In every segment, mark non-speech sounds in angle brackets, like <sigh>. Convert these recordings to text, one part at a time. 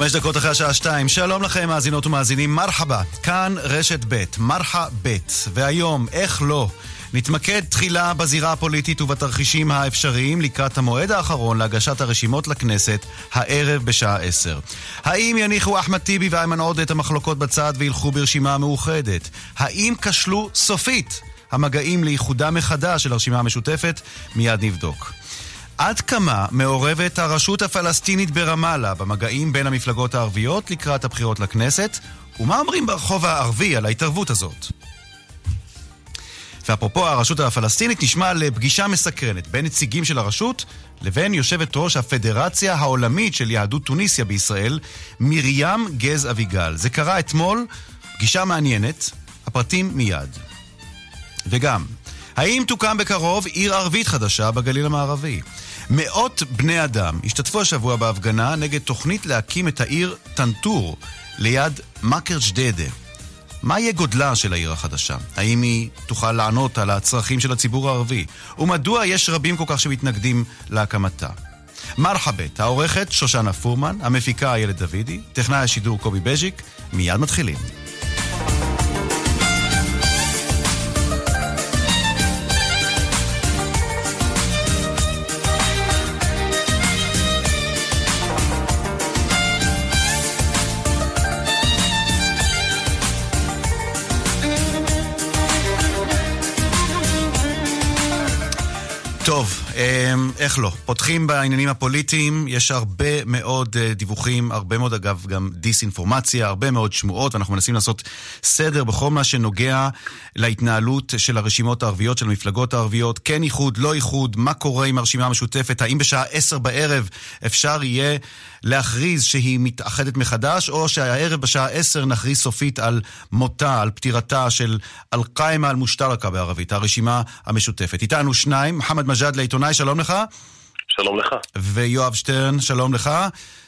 חמש דקות אחרי השעה שתיים, שלום לכם מאזינות ומאזינים, מרחבה, כאן רשת ב', מרחה ב', והיום, איך לא, נתמקד תחילה בזירה הפוליטית ובתרחישים האפשריים לקראת המועד האחרון להגשת הרשימות לכנסת, הערב בשעה עשר. האם יניחו אחמד טיבי ואיימן עודה את המחלוקות בצד וילכו ברשימה מאוחדת? האם כשלו סופית המגעים לאיחודה מחדש של הרשימה המשותפת? מיד נבדוק. עד כמה מעורבת הרשות הפלסטינית ברמאללה במגעים בין המפלגות הערביות לקראת הבחירות לכנסת, ומה אומרים ברחוב הערבי על ההתערבות הזאת? ואפרופו הרשות הפלסטינית, נשמע לפגישה מסקרנת בין נציגים של הרשות לבין יושבת ראש הפדרציה העולמית של יהדות טוניסיה בישראל, מרים גז אביגל. זה קרה אתמול, פגישה מעניינת, הפרטים מיד. וגם, האם תוקם בקרוב עיר ערבית חדשה בגליל המערבי? מאות בני אדם השתתפו השבוע בהפגנה נגד תוכנית להקים את העיר טנטור ליד מכר ג'דיידה. מה יהיה גודלה של העיר החדשה? האם היא תוכל לענות על הצרכים של הציבור הערבי? ומדוע יש רבים כל כך שמתנגדים להקמתה? מרחבת, העורכת שושנה פורמן, המפיקה איילת דוידי, טכנאי השידור קובי בז'יק, מיד מתחילים. איך לא? פותחים בעניינים הפוליטיים, יש הרבה מאוד אה, דיווחים, הרבה מאוד אגב גם דיסאינפורמציה, הרבה מאוד שמועות, ואנחנו מנסים לעשות סדר בכל מה שנוגע להתנהלות של הרשימות הערביות, של המפלגות הערביות, כן איחוד, לא איחוד, מה קורה עם הרשימה המשותפת, האם בשעה עשר בערב אפשר יהיה להכריז שהיא מתאחדת מחדש, או שהערב בשעה עשר נכריז סופית על מותה, על פטירתה של אל-קאימה אל-מושתרקה בערבית, הרשימה המשותפת. איתנו שניים, מוחמד מג'אדלה, עיתונאי, שלום לך. שלום לך. ויואב שטרן, שלום לך.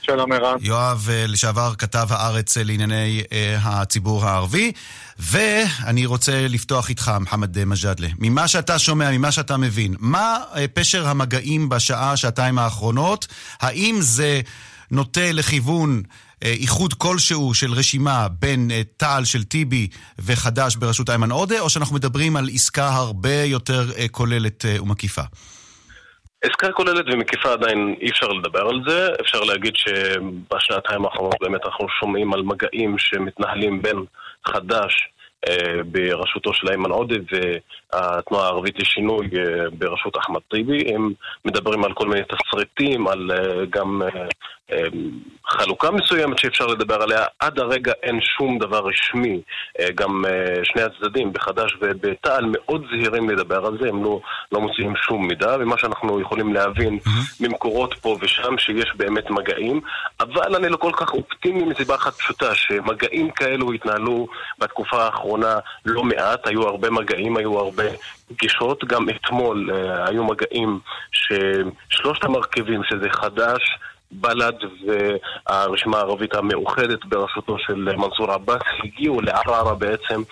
שלום ערן. יואב אה, לשעבר כתב הארץ אה, לענייני uh, הציבור הערבי. ואני רוצה לפתוח איתך, מוחמד מג'אדלה. ממה שאתה שומע, ממה שאתה מבין, מה פשר המגעים בשעה, שעתיים האחרונות? האם זה נוטה לכיוון איחוד כלשהו של רשימה בין תע"ל של טיבי וחד"ש בראשות איימן עודה, או שאנחנו מדברים על עסקה הרבה יותר כוללת ומקיפה? עסקה כוללת ומקיפה עדיין אי אפשר לדבר על זה, אפשר להגיד שבשנתיים האחרונות באמת אנחנו שומעים על מגעים שמתנהלים בין חד"ש אה, בראשותו של איימן עודה והתנועה הערבית לשינוי אה, בראשות אחמד טיבי. הם מדברים על כל מיני תסריטים, על אה, גם חלוקה מסוימת שאפשר לדבר עליה. עד הרגע אין שום דבר רשמי. גם שני הצדדים, בחד"ש ובתע"ל, מאוד זהירים לדבר על זה, הם לא, לא מוציאים שום מידע, ומה שאנחנו יכולים להבין. ממקורות פה ושם, שיש באמת מגעים, אבל אני לא כל כך אופטימי מסיבה אחת פשוטה, שמגעים כאלו התנהלו בתקופה האחרונה לא מעט, היו הרבה מגעים, היו הרבה פגישות, גם אתמול uh, היו מגעים ששלושת המרכיבים, שזה חד"ש, בל"ד והרשימה הערבית המאוחדת בראשותו של מנסור עבאס הגיעו לערערה בעצם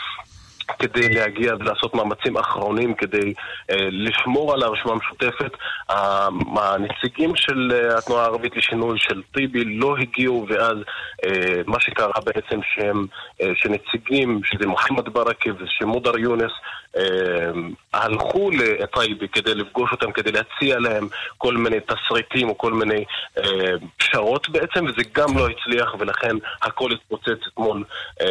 כדי להגיע ולעשות מאמצים אחרונים כדי uh, לשמור על הרשימה המשותפת. הנציגים של uh, התנועה הערבית לשינוי של טיבי לא הגיעו ואז uh, מה שקרה בעצם שהם, uh, שנציגים, שזה מוחמד ברכה ושמודר יונס, uh, הלכו לטייבי כדי לפגוש אותם, כדי להציע להם כל מיני תסריטים או כל מיני uh, פשרות בעצם, וזה גם לא הצליח ולכן הכל התפוצץ אתמול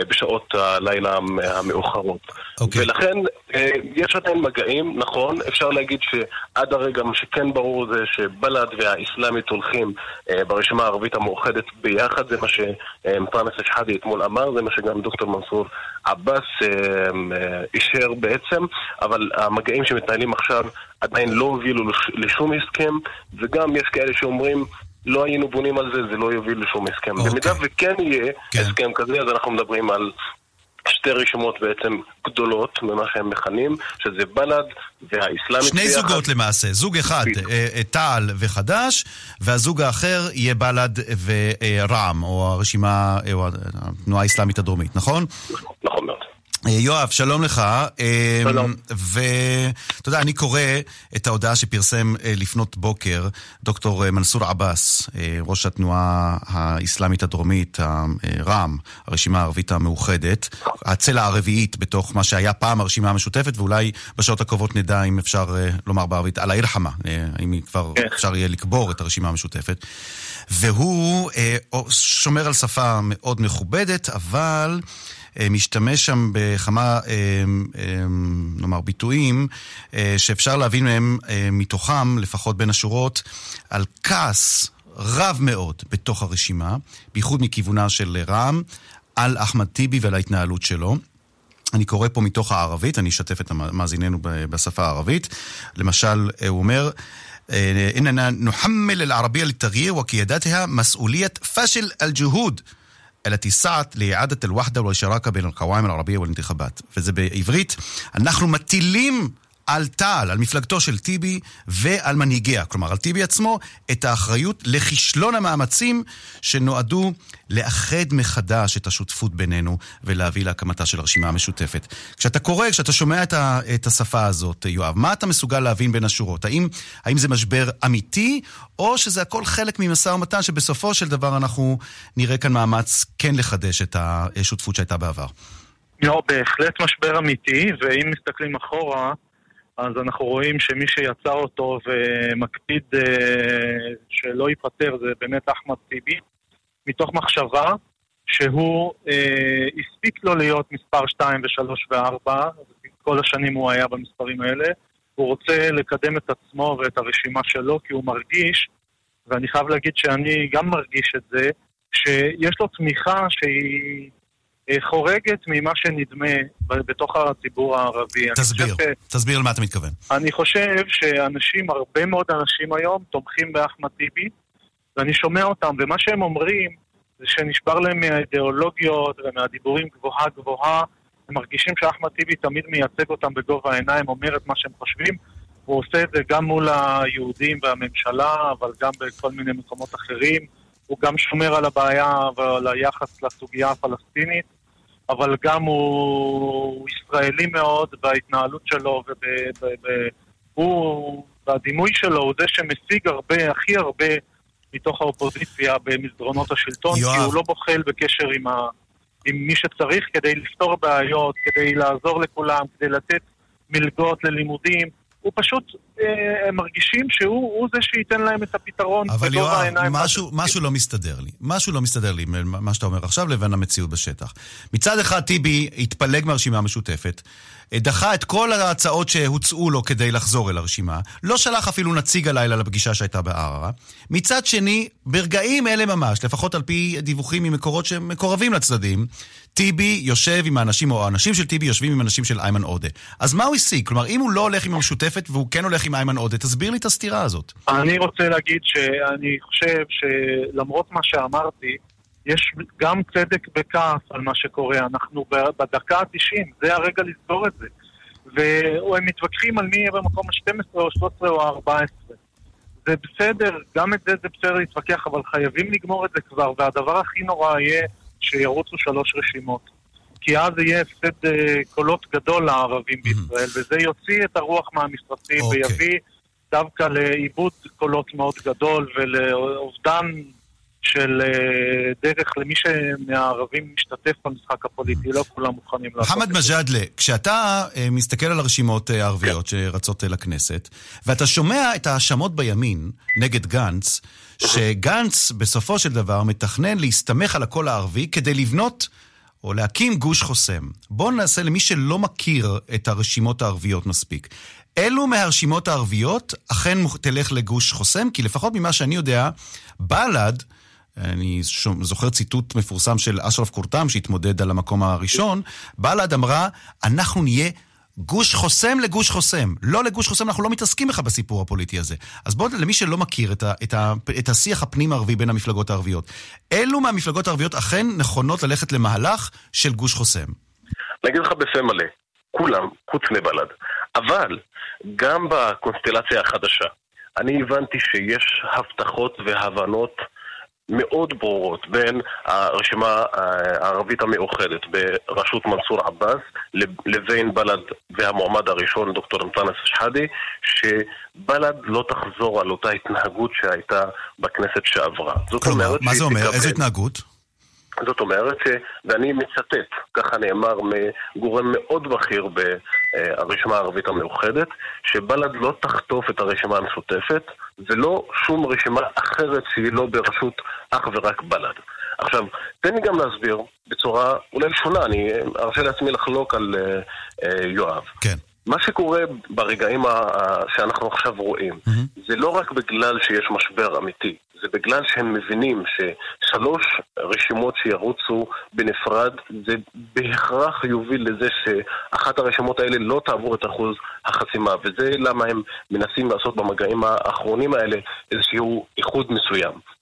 בשעות הלילה המאוחרות. Okay. אוקיי. ולכן אה, יש עדיין מגעים, נכון, אפשר להגיד שעד הרגע מה שכן ברור זה שבל"ד והאסלאמית הולכים אה, ברשימה הערבית המאוחדת ביחד, זה מה שאנטאנס שחאדי אתמול אמר, זה מה שגם דוקטור מנסור עבאס אה, אישר בעצם, אבל המגעים שמתנהלים עכשיו עדיין לא הובילו לשום הסכם, וגם יש כאלה שאומרים לא היינו בונים על זה, זה לא יוביל לשום הסכם. Okay. אוקיי. במידה וכן יהיה okay. כן. הסכם כזה, אז אנחנו מדברים על שתי רשימות בעצם גדולות ממה שהם מכנים, שזה בל"ד והאסלאמית שני ביחד. זוגות למעשה, זוג אחד, אה, אה, תע"ל וחד"ש, והזוג האחר יהיה בל"ד ורע"מ, או הרשימה, או התנועה האסלאמית הדרומית, נכון? נכון מאוד. אה, יואב, שלום לך. אה, שלום. ואתה יודע, אני קורא את ההודעה שפרסם אה, לפנות בוקר דוקטור מנסור עבאס, ראש התנועה האסלאמית הדרומית, רע"מ, הרשימה הערבית המאוחדת, הצלע הרביעית בתוך מה שהיה פעם הרשימה המשותפת, ואולי בשעות הקרובות נדע אם אפשר לומר בערבית, על העיר חמה, אם כבר כן. אפשר יהיה לקבור את הרשימה המשותפת. והוא שומר על שפה מאוד מכובדת, אבל... אה, משתמש שם בכמה, אה, אה, נאמר, ביטויים שאפשר להבין מהם, מתוכם, לפחות בין השורות, על כעס רב מאוד בתוך הרשימה, בייחוד מכיוונה של רע"מ, על אחמד טיבי ועל ההתנהלות שלו. אני קורא פה מתוך הערבית, אני אשתף את מאזיננו בשפה הערבית. למשל, הוא אומר, إننا نحمل العربية للتغيير وقياداتها مسؤولية فشل الجهود التي سعت لإعادة الوحدة والشراكة بين القوائم العربية والانتخابات. וזה בעברית, אנחנו מטילים על תע"ל, על מפלגתו של טיבי ועל מנהיגיה, כלומר על טיבי עצמו, את האחריות לכישלון המאמצים שנועדו לאחד מחדש את השותפות בינינו ולהביא להקמתה של הרשימה המשותפת. כשאתה קורא, כשאתה שומע את, ה, את השפה הזאת, יואב, מה אתה מסוגל להבין בין השורות? האם, האם זה משבר אמיתי, או שזה הכל חלק ממשא ומתן שבסופו של דבר אנחנו נראה כאן מאמץ כן לחדש את השותפות שהייתה בעבר? לא, בהחלט משבר אמיתי, ואם מסתכלים אחורה, אז אנחנו רואים שמי שיצר אותו ומקפיד אה, שלא ייפטר זה באמת אחמד טיבי, מתוך מחשבה שהוא אה, הספיק לו להיות מספר 2 ו-3 ו-4, כל השנים הוא היה במספרים האלה, הוא רוצה לקדם את עצמו ואת הרשימה שלו כי הוא מרגיש, ואני חייב להגיד שאני גם מרגיש את זה, שיש לו תמיכה שהיא חורגת ממה שנדמה בתוך הציבור הערבי. תסביר, ש... תסביר למה אתה מתכוון. אני חושב שאנשים, הרבה מאוד אנשים היום, תומכים באחמד טיבי, ואני שומע אותם, ומה שהם אומרים זה שנשבר להם מהאידיאולוגיות ומהדיבורים גבוהה גבוהה, הם מרגישים שאחמד טיבי תמיד מייצג אותם בגובה העיניים, אומר את מה שהם חושבים. הוא עושה את זה גם מול היהודים והממשלה, אבל גם בכל מיני מקומות אחרים. הוא גם שומר על הבעיה ועל היחס לסוגיה הפלסטינית. אבל גם הוא ישראלי מאוד בהתנהלות שלו, והוא, והדימוי שלו הוא זה שמשיג הרבה, הכי הרבה מתוך האופוזיציה במסדרונות השלטון, יואב. כי הוא לא בוחל בקשר עם, ה, עם מי שצריך כדי לפתור בעיות, כדי לעזור לכולם, כדי לתת מלגות ללימודים. הוא פשוט, אה, מרגישים שהוא זה שייתן להם את הפתרון אבל יואב, משהו, משהו לא מסתדר לי. משהו לא מסתדר לי, מה שאתה אומר עכשיו, לבין המציאות בשטח. מצד אחד טיבי התפלג מהרשימה המשותפת, דחה את כל ההצעות שהוצעו לו כדי לחזור אל הרשימה, לא שלח אפילו נציג הלילה לפגישה שהייתה בערערה. מצד שני, ברגעים אלה ממש, לפחות על פי דיווחים ממקורות שמקורבים לצדדים, טיבי יושב עם האנשים, או האנשים של טיבי יושבים עם אנשים של איימן עודה. אז מה הוא השיג? כלומר, אם הוא לא הולך עם המשותפת והוא כן הולך עם איימן עודה, תסביר לי את הסתירה הזאת. אני רוצה להגיד שאני חושב שלמרות מה שאמרתי, יש גם צדק בכעס על מה שקורה. אנחנו בדקה ה-90, זה הרגע לסגור את זה. והם מתווכחים על מי יהיה במקום ה-12 או ה-13 או ה-14. זה בסדר, גם את זה זה בסדר להתווכח, אבל חייבים לגמור את זה כבר, והדבר הכי נורא יהיה שירוצו שלוש רשימות. כי אז יהיה הפסד uh, קולות גדול לערבים בישראל, וזה יוציא את הרוח מהמשרדים okay. אוקיי. ויביא דווקא לאיבוד קולות מאוד גדול ולאובדן של uh, דרך למי שמהערבים משתתף במשחק הפוליטי, לא כולם מוכנים לעשות את זה. מוחמד מג'אדלה, כשאתה uh, מסתכל על הרשימות הערביות כן. שרצות לכנסת, ואתה שומע את ההאשמות בימין נגד גנץ, שגנץ בסופו של דבר מתכנן להסתמך על הקול הערבי כדי לבנות או להקים גוש חוסם. בואו נעשה למי שלא מכיר את הרשימות הערביות מספיק. אילו מהרשימות הערביות אכן תלך לגוש חוסם? כי לפחות ממה שאני יודע, בל"ד, אני זוכר ציטוט מפורסם של אשרף קורטם שהתמודד על המקום הראשון, בל"ד אמרה, אנחנו נהיה גוש חוסם לגוש חוסם. לא לגוש חוסם, אנחנו לא מתעסקים בכלל בסיפור הפוליטי הזה. אז בואו, למי שלא מכיר את, ה, את, ה, את השיח הפנים-ערבי בין המפלגות הערביות, אילו מהמפלגות הערביות אכן נכונות ללכת למהלך של גוש חוסם? אני אגיד לך בפה מלא, כולם, חוץ מבל"ד. אבל גם בקונסטלציה החדשה, אני הבנתי שיש הבטחות והבנות מאוד ברורות בין הרשימה הערבית המאוחדת בראשות מנסור עבאס לבין בל"ד והמועמד הראשון, דוקטור אנטאנס שחאדה, שבל"ד לא תחזור על אותה התנהגות שהייתה בכנסת שעברה. כלומר, מה זה אומר? איזה התנהגות? זאת אומרת. ואני מצטט, ככה נאמר מגורם מאוד בכיר ברשימה הערבית המאוחדת, שבל"ד לא תחטוף את הרשימה המשותפת, ולא שום רשימה אחרת שהיא לא בראשות אך ורק בל"ד. עכשיו, תן לי גם להסביר בצורה אולי שונה, אני ארשה לעצמי לחלוק על uh, uh, יואב. כן. מה שקורה ברגעים שאנחנו עכשיו רואים, mm-hmm. זה לא רק בגלל שיש משבר אמיתי, זה בגלל שהם מבינים ששלוש רשימות שירוצו בנפרד, זה בהכרח יוביל לזה שאחת הרשימות האלה לא תעבור את אחוז החסימה, וזה למה הם מנסים לעשות במגעים האחרונים האלה איזשהו איחוד מסוים.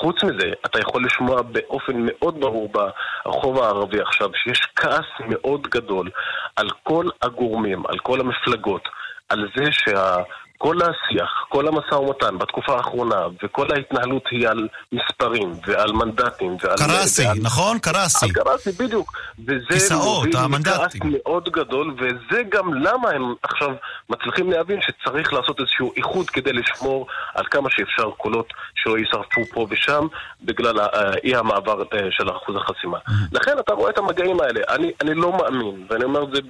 חוץ מזה, אתה יכול לשמוע באופן מאוד ברור ברחוב הערבי עכשיו שיש כעס מאוד גדול על כל הגורמים, על כל המפלגות, על זה שה... כל השיח, כל המשא ומתן בתקופה האחרונה, וכל ההתנהלות היא על מספרים ועל מנדטים ועל... קרסי, ועל... נכון? קרסי. על קרסי, בדיוק. וזה כיסאות, המנדטים. מאוד גדול, וזה גם למה הם עכשיו מצליחים להבין שצריך לעשות איזשהו איחוד כדי לשמור על כמה שאפשר קולות שלא יישרפו פה ושם, בגלל אי המעבר אה, של אחוז החסימה. Mm-hmm. לכן אתה רואה את המגעים האלה. אני, אני לא מאמין, ואני אומר את זה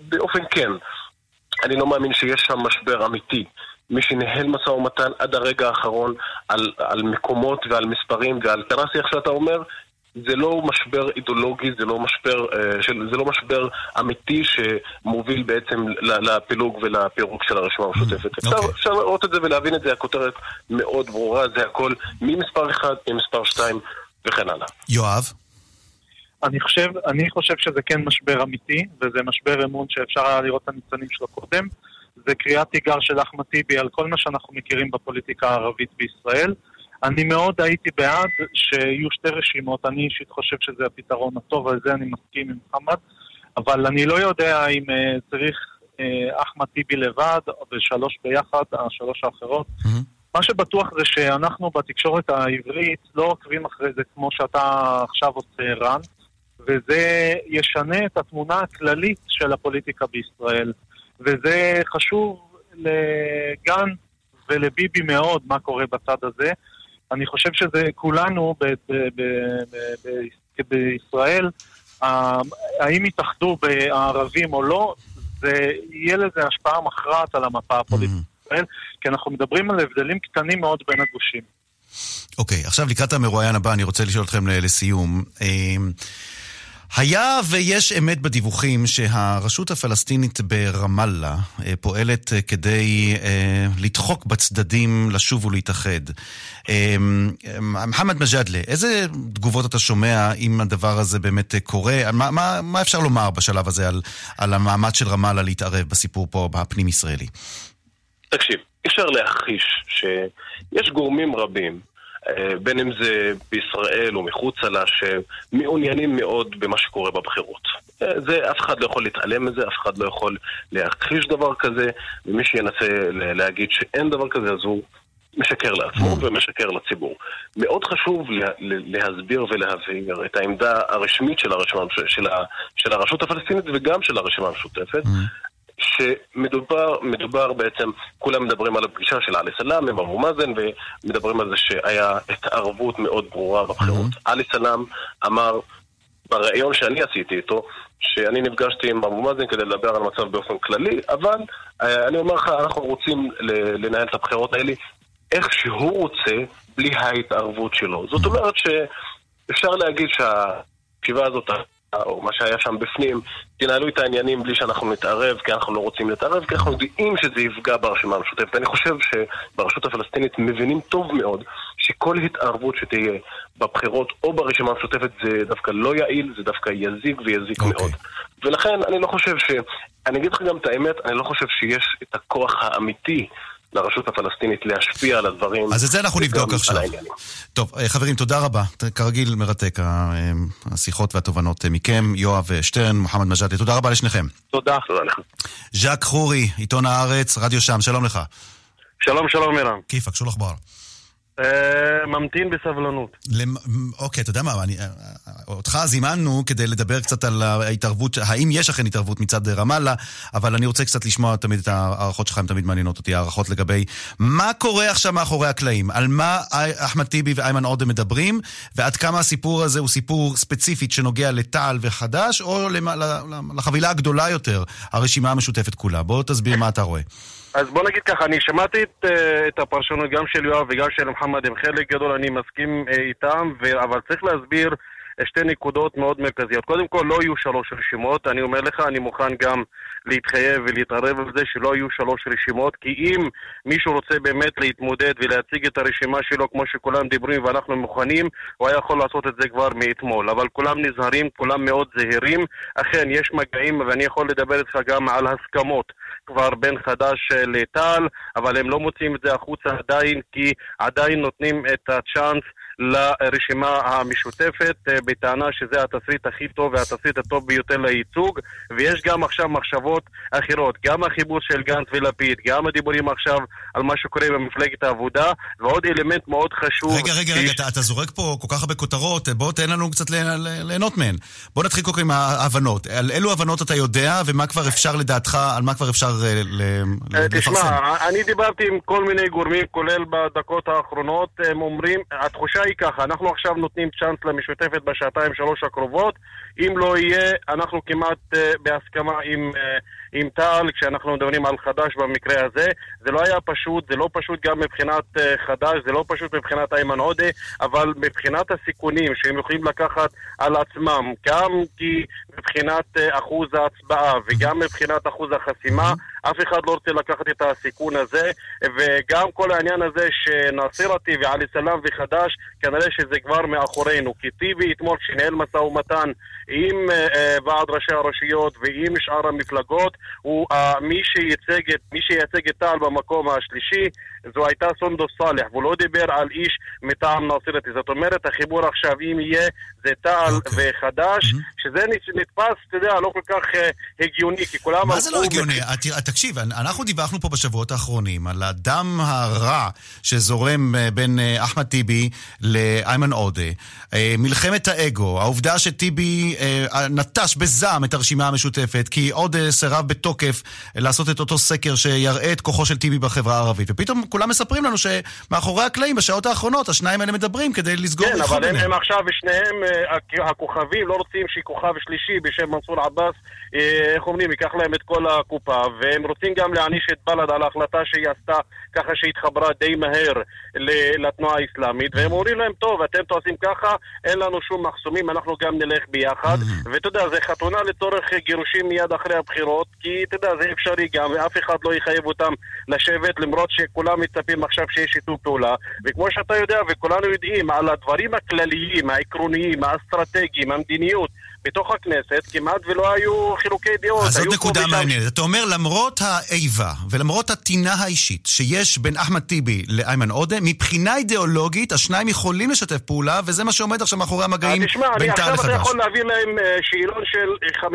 באופן כן. אני לא מאמין שיש שם משבר אמיתי. מי שניהל משא ומתן עד הרגע האחרון על, על מקומות ועל מספרים ועל טרסי, איך שאתה אומר, זה לא משבר אידיאולוגי, זה לא משבר, אה, של, זה לא משבר אמיתי שמוביל בעצם לפילוג ולפירוק של הרשימה המשותפת. Okay. אפשר, אוקיי. אפשר לראות את זה ולהבין את זה, הכותרת מאוד ברורה, זה הכל ממספר 1 ממספר 2 וכן הלאה. יואב? אני חושב, אני חושב שזה כן משבר אמיתי, וזה משבר אמון שאפשר היה לראות את הניצנים שלו קודם. זה קריאת תיגר של אחמד טיבי על כל מה שאנחנו מכירים בפוליטיקה הערבית בישראל. אני מאוד הייתי בעד שיהיו שתי רשימות, אני אישית חושב שזה הפתרון הטוב, על זה אני מסכים עם מוחמד, אבל אני לא יודע אם uh, צריך uh, אחמד טיבי לבד, או בשלוש ביחד, השלוש האחרות. Mm-hmm. מה שבטוח זה שאנחנו בתקשורת העברית לא עוקבים אחרי זה כמו שאתה עכשיו עושה, רן. וזה ישנה את התמונה הכללית של הפוליטיקה בישראל. וזה חשוב לגן ולביבי מאוד, מה קורה בצד הזה. אני חושב שזה כולנו ב- ב- ב- בישראל, האם יתאחדו בערבים או לא, זה יהיה לזה השפעה מכרעת על המפה הפוליטית mm-hmm. בישראל, כי אנחנו מדברים על הבדלים קטנים מאוד בין הגושים. אוקיי, okay, עכשיו לקראת המרואיין הבא, אני רוצה לשאול אתכם לסיום. היה ויש אמת בדיווחים שהרשות הפלסטינית ברמאללה אה, פועלת אה, כדי אה, לדחוק בצדדים לשוב ולהתאחד. מוחמד מג'אדלה, איזה תגובות אתה שומע אם הדבר הזה באמת קורה? מה, מה, מה אפשר לומר בשלב הזה על, על המאמץ של רמאללה להתערב בסיפור פה הפנים-ישראלי? תקשיב, אפשר להכחיש שיש גורמים רבים בין אם זה בישראל או מחוצה לה, שמעוניינים מאוד במה שקורה בבחירות. אה, זה, אף אחד לא יכול להתעלם מזה, אף אחד לא יכול להכחיש דבר כזה, ומי שינסה להגיד שאין דבר כזה, אז הוא משקר לעצמו mm. ומשקר לציבור. מאוד חשוב להסביר ולהבהיר את העמדה הרשמית של, הרשימה, של, של הרשות הפלסטינית וגם של הרשימה המשותפת. שמדובר מדובר בעצם, כולם מדברים על הפגישה של עלי סלאם עם אבו מאזן ומדברים על זה שהיה התערבות מאוד ברורה בבחירות. Mm-hmm. עלי סלאם אמר בריאיון שאני עשיתי איתו, שאני נפגשתי עם אבו מאזן כדי לדבר על המצב באופן כללי, אבל אה, אני אומר לך, אנחנו רוצים לנהל את הבחירות האלה איך שהוא רוצה, בלי ההתערבות שלו. זאת אומרת שאפשר להגיד שהישיבה הזאת או מה שהיה שם בפנים, תנהלו את העניינים בלי שאנחנו נתערב, כי אנחנו לא רוצים להתערב, כי אנחנו יודעים שזה יפגע ברשימה המשותפת. אני חושב שברשות הפלסטינית מבינים טוב מאוד שכל התערבות שתהיה בבחירות או ברשימה המשותפת זה דווקא לא יעיל, זה דווקא יזיק ויזיק okay. אוקיי. מאוד. ולכן אני לא חושב ש... אני אגיד לך גם את האמת, אני לא חושב שיש את הכוח האמיתי לרשות הפלסטינית להשפיע על הדברים. אז את זה אנחנו נבדוק עכשיו. טוב, אה, חברים, תודה רבה. כרגיל מרתק השיחות והתובנות מכם, יואב שטרן, מוחמד מג'אדי, תודה רבה לשניכם. תודה. תודה לך. ז'אק חורי, עיתון הארץ, רדיו שם, שלום לך. שלום, שלום, מירם. כיפאק, שולח בר. אה, ממתין בסבלנות. אוקיי, אתה יודע מה, אני, אה, אותך זימנו כדי לדבר קצת על ההתערבות, האם יש אכן התערבות מצד רמאללה, אבל אני רוצה קצת לשמוע תמיד את ההערכות שלך, הן תמיד מעניינות אותי, הערכות לגבי מה קורה עכשיו מאחורי הקלעים, על מה אחמד טיבי ואיימן עודה מדברים, ועד כמה הסיפור הזה הוא סיפור ספציפית שנוגע לטעל וחדש, או לחבילה הגדולה יותר, הרשימה המשותפת כולה. בוא תסביר מה אתה רואה. אז בוא נגיד ככה, אני שמעתי את, uh, את הפרשנות גם של יואב וגם של מוחמד, עם חלק גדול אני מסכים uh, איתם. אבל צריך להסביר שתי נקודות מאוד מרכזיות. קודם כל, לא יהיו שלוש רשימות, אני אומר לך, אני מוכן גם להתחייב ולהתערב על זה שלא יהיו שלוש רשימות, כי אם מישהו רוצה באמת להתמודד ולהציג את הרשימה שלו כמו שכולם דיברו ואנחנו מוכנים, הוא היה יכול לעשות את זה כבר מאתמול. אבל כולם נזהרים, כולם מאוד זהירים. אכן, יש מגעים, ואני יכול לדבר איתך גם על הסכמות כבר בין חד"ש לטל, אבל הם לא מוציאים את זה החוצה עדיין, כי עדיין נותנים את הצ'אנס לרשימה המשותפת אה, בטענה שזה התסריט הכי טוב והתסריט הטוב ביותר לייצוג ויש גם עכשיו מחשבות אחרות, גם החיבור של גנץ ולפיד, גם הדיבורים עכשיו על מה שקורה במפלגת העבודה ועוד אלמנט מאוד חשוב רגע, רגע, רגע, אתה, אתה זורק פה כל כך הרבה כותרות, בוא תן לנו קצת ליהנות מהן. בוא נתחיל קודם עם ההבנות. על אילו הבנות אתה יודע ומה כבר אפשר לדעתך, על מה כבר אפשר אה, אה, לפרסם? תשמע, אני דיברתי עם כל מיני גורמים, כולל בדקות האחרונות, הם אומרים, התחושה היא ככה, אנחנו עכשיו נותנים צ'אנס למשותפת בשעתיים שלוש הקרובות, אם לא יהיה, אנחנו כמעט uh, בהסכמה עם, uh, עם טל, כשאנחנו מדברים על חד"ש במקרה הזה. זה לא היה פשוט, זה לא פשוט גם מבחינת uh, חד"ש, זה לא פשוט מבחינת איימן עודה, אבל מבחינת הסיכונים שהם יכולים לקחת על עצמם, גם כי מבחינת אחוז ההצבעה וגם מבחינת אחוז החסימה, אף אחד לא רוצה לקחת את הסיכון הזה, וגם כל העניין הזה שנאסירתי ועלי סלאם וחד"ש, כנראה שזה כבר מאחורינו. כי טיבי אתמול, כשניהל משא ומתן עם uh, ועד ראשי הרשויות ועם שאר המפלגות, הוא uh, מי שייצג את, מי שייצג את טל במקום השלישי, זו הייתה סונדוס סאלח, והוא לא דיבר על איש מטעם נאסירתי. זאת אומרת, החיבור עכשיו, אם יהיה, זה טל okay. אוקיי. וחד"ש, mm-hmm. שזה נתפס, אתה יודע, לא כל כך uh, הגיוני, כי כולם... מה זה לא הגיוני? בק... תקשיב, אנחנו דיווחנו פה בשבועות האחרונים על הדם הרע שזורם בין אחמד טיבי לאיימן עודה, מלחמת האגו, העובדה שטיבי נטש בזעם את הרשימה המשותפת, כי עודה סירב בתוקף לעשות את אותו סקר שיראה את כוחו של טיבי בחברה הערבית, ופתאום כולם מספרים לנו שמאחורי הקלעים, בשעות האחרונות, השניים האלה מדברים כדי לסגור כן, אבל הם, הם עכשיו, שניהם, הכוכבים, לא רוצים שכוכב שלישי בשם מנסור עבאס, איך אומרים, ייקח להם את כל הקופה, והם רוצים גם להעניש את בל"ד על ההחלטה שהיא עשתה ככה שהתחברה די מהר לתנועה האסלאמית, והם אומרים להם, טוב, אתם תעשים ככה, אין לנו שום מחסומים, אנחנו גם נלך ביחד. ואתה יודע, זה חתונה לצורך גירושים מיד אחרי הבחירות, כי אתה יודע, זה אפשרי גם, ואף אחד לא יחייב אותם לשבת, למרות שכולם מצפים עכשיו שיש שיתוף פעולה. וכמו שאתה יודע, וכולנו יודעים, על הדברים הכלליים, העקרוניים, האסטרטגיים, המדיניות, בתוך הכנסת כמעט ולא היו חילוקי דעות. אז זאת נקודה מעניינת. אתה אומר, למרות האיבה ולמרות הטינה האישית שיש בין אחמד טיבי לאיימן עודה, מבחינה אידיאולוגית השניים יכולים לשתף פעולה, וזה מה שעומד עכשיו מאחורי המגעים בין טל לחדש. עכשיו אתה יכול להביא להם אה, שאלון של 50-60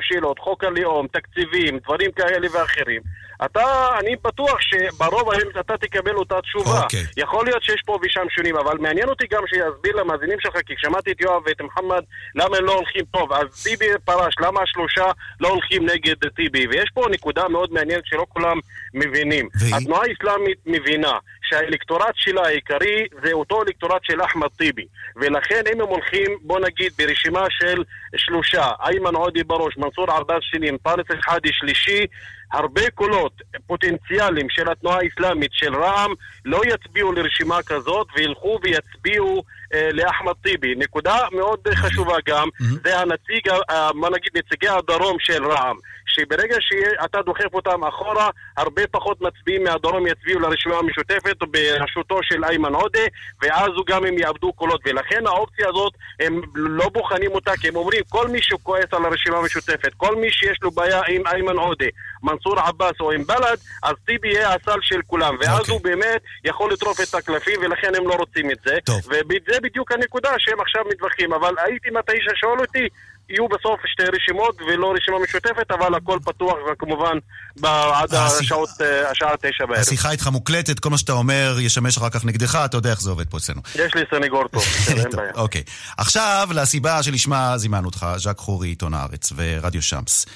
שאלות, חוק הלאום, תקציבים, דברים כאלה ואחרים. אתה, אני בטוח שברוב היום אתה תקבל אותה תשובה. Okay. אוקיי. יכול להיות שיש פה ושם שונים, אבל מעניין אותי גם שיסביר למאזינים שלך, כי שמעתי את יואב ואת מוחמד, למה הם לא הולכים טוב. אז טיבי פרש, למה השלושה לא הולכים נגד טיבי? ויש פה נקודה מאוד מעניינת שלא כולם מבינים. ו... התנועה האסלאמית מבינה שהאלקטורט שלה העיקרי זה אותו אלקטורט של אחמד טיבי. ולכן אם הם הולכים, בוא נגיד, ברשימה של שלושה, איימן עודי בראש, מנסור עבאס שני, אנטאנס אל-חאדי שלישי, הרבה קולות פוטנציאליים של התנועה האסלאמית, של רע"מ, לא יצביעו לרשימה כזאת וילכו ויצביעו אה, לאחמד טיבי. נקודה מאוד חשובה גם, זה הנציג, אה, מה נגיד, נציגי הדרום של רע"מ, שברגע שאתה דוחף אותם אחורה, הרבה פחות מצביעים מהדרום יצביעו לרשימה המשותפת, בראשותו של איימן עודה, ואז הוא גם הם יאבדו קולות. ולכן האופציה הזאת, הם לא בוחנים אותה, כי הם אומרים, כל מי שכועס על הרשימה המשותפת, כל מי שיש לו בעיה עם איימן עודה, מנסור עבאס או עם בל"ד, אז טיבי יהיה הסל של כולם. ואז okay. אוקיי. הוא באמת יכול לטרוף את הקלפים, ולכן הם לא רוצים את זה. טוב. וזה בדיוק הנקודה שהם עכשיו מתווכחים. אבל הייתי מתי ששואל אותי, יהיו בסוף שתי רשימות ולא רשימה משותפת, אבל הכל פתוח וכמובן עד השעות, אה, השעה תשע בערב. השיחה איתך מוקלטת, כל מה שאתה אומר ישמש אחר כך נגדך, אתה יודע איך זה עובד פה אצלנו. יש לי סניגור טוב, <laughs> אין בעיה. אוקיי. עכשיו לסיבה שלשמה זימנו אותך, ז'ק חורי, עיתון הארץ ורדיו שמס.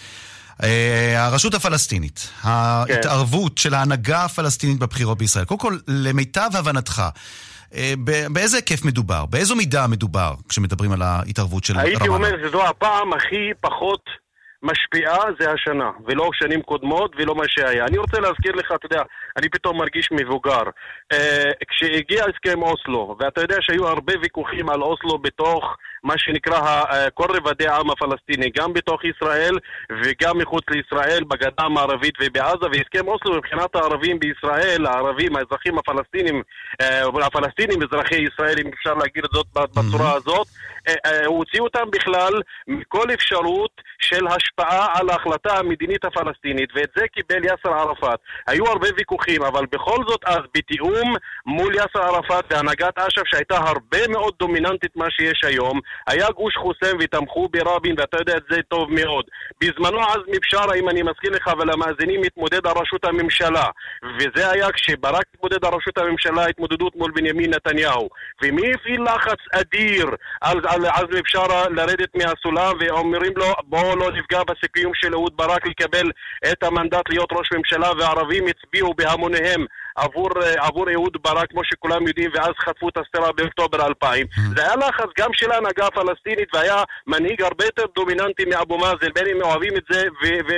אה, הרשות הפלסטינית, ההתערבות של ההנהגה הפלסטינית בבחירות בישראל. קודם כל, למיטב הבנתך, באיזה היקף מדובר? באיזו מידה מדובר כשמדברים על ההתערבות של רמאללה? הייתי אומר שזו הפעם הכי פחות משפיעה זה השנה, ולא שנים קודמות ולא מה שהיה. אני רוצה להזכיר לך, אתה יודע, אני פתאום מרגיש מבוגר. אה, כשהגיע הסכם אוסלו, ואתה יודע שהיו הרבה ויכוחים על אוסלו בתוך מה שנקרא אה, כל רבדי העם הפלסטיני, גם בתוך ישראל וגם מחוץ לישראל, בגדה המערבית ובעזה, והסכם אוסלו מבחינת הערבים בישראל, הערבים, האזרחים הפלסטינים, אה, הפלסטינים אזרחי ישראל, אם אפשר להגיד את זאת בצורה הזאת, אה, אה, הוא הוציא אותם בכלל מכל אפשרות של השפעה על ההחלטה המדינית הפלסטינית, ואת זה קיבל יאסר ערפאת. היו הרבה ויכוחים, אבל בכל זאת אז בתיאום מול יאסר ערפאת והנהגת אש"ף שהייתה הרבה מאוד דומיננטית מה שיש היום, היה גוש חוסם ותמכו ברבין, ואתה יודע את זה טוב מאוד. בזמנו עזמי בשארה, אם אני מזכיר לך ולמאזינים, התמודד על ראשות הממשלה, וזה היה כשברק התמודד על ראשות הממשלה, התמודדות מול בנימין נתניהו. ומי הפעיל לחץ אדיר על, על עזמי בשארה לרדת מהסולם, ואומרים לו, בואו לא נפגע בסיכויים של אהוד ברק לקבל את המנדט להיות ראש ממשלה, והערבים הצביעו בהמוניהם עבור, אה, עבור אהוד ברק, כמו שכולם יודעים, ואז חטפו את הסתירה באוקטובר 2000. זה היה לחץ גם של ההנהגה הפלסטינית, והיה מנהיג הרבה יותר דומיננטי מאבו מאזן, בין אם אוהבים את זה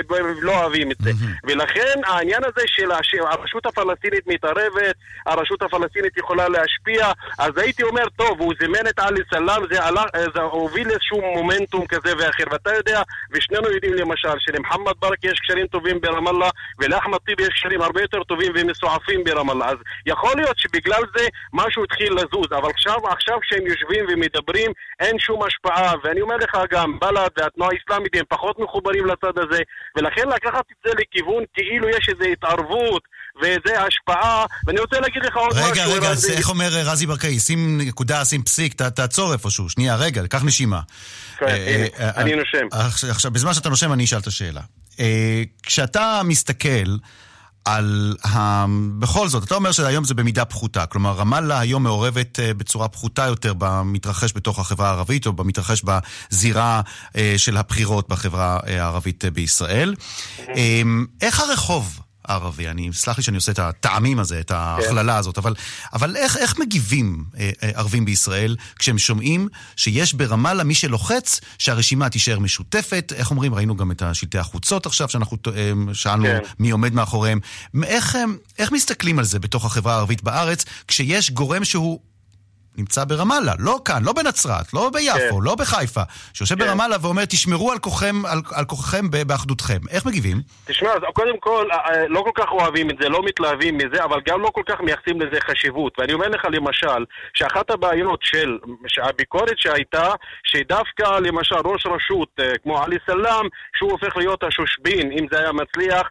ולא אוהבים את זה. ולכן העניין הזה של הרשות הפלסטינית מתערבת, הרשות הפלסטינית יכולה להשפיע, אז הייתי אומר, טוב, הוא זימן את עלי סלאם, זה, עלה, אה, זה הוביל איזשהו מומנטום כזה ואחר, ואתה יודע, ושנינו יודעים למשל, שלמוחמד ברק יש קשרים טובים ברמאללה, ולאחמד טיבי יש קשרים הרבה יותר טובים ומסועפים ברמאללה, אז יכול להיות שבגלל זה משהו התחיל לזוז, אבל עכשיו, עכשיו כשהם יושבים ומדברים, אין שום השפעה, ואני אומר לך גם, בל"ד והתנועה האסלאמית הם פחות מחוברים לצד הזה, ולכן לקחת את זה לכיוון כאילו יש איזו התערבות ואיזו השפעה, ואני רוצה להגיד לך עוד רגע, משהו. רגע, רזי. אז איך אומר אה, רזי ברקאי? שים נקודה, שים פסיק, ת- תעצור איפשהו. שנייה, רגע, קח נשימה. כן, אה, הנה, אה, אני אה, נושם. עכשיו, עכשיו, בזמן שאתה נושם אני אשאל את השאלה. אה, כשאתה מסתכל על ה... בכל זאת, אתה אומר שהיום זה במידה פחותה. כלומר, רמאללה היום מעורבת אה, בצורה פחותה יותר במתרחש בתוך החברה הערבית, או במתרחש בזירה אה, של הבחירות בחברה אה, הערבית בישראל. אה, איך הרחוב הערבי, אני, סלח לי שאני עושה את הטעמים הזה, את ההכללה הזאת, אבל, אבל איך, איך מגיבים אה, אה, ערבים בישראל כשהם שומעים שיש ברמאללה מי שלוחץ שהרשימה תישאר משותפת? איך אומרים, ראינו גם את שלטי החוצות עכשיו, שאנחנו אה, שאלנו כן. מי עומד מאחוריהם. איך, הם- איך מסתכלים על זה בתוך החברה הערבית בארץ, כשיש גורם שהוא... נמצא ברמאללה, לא כאן, לא בנצרת, לא ביפו, כן. לא בחיפה, שיושב כן. ברמאללה ואומר, תשמרו על כוחכם, על, על כוחכם באחדותכם. איך מגיבים? תשמע, קודם כל, אה, אה, לא כל כך אוהבים את זה, לא מתלהבים מזה, אבל גם לא כל כך מייחסים לזה חשיבות. ואני אומר לך למשל, שאחת הבעיות של הביקורת שהייתה, שדווקא למשל ראש רשות אה, כמו עלי סלאם, שהוא הופך להיות השושבין, אם זה היה מצליח,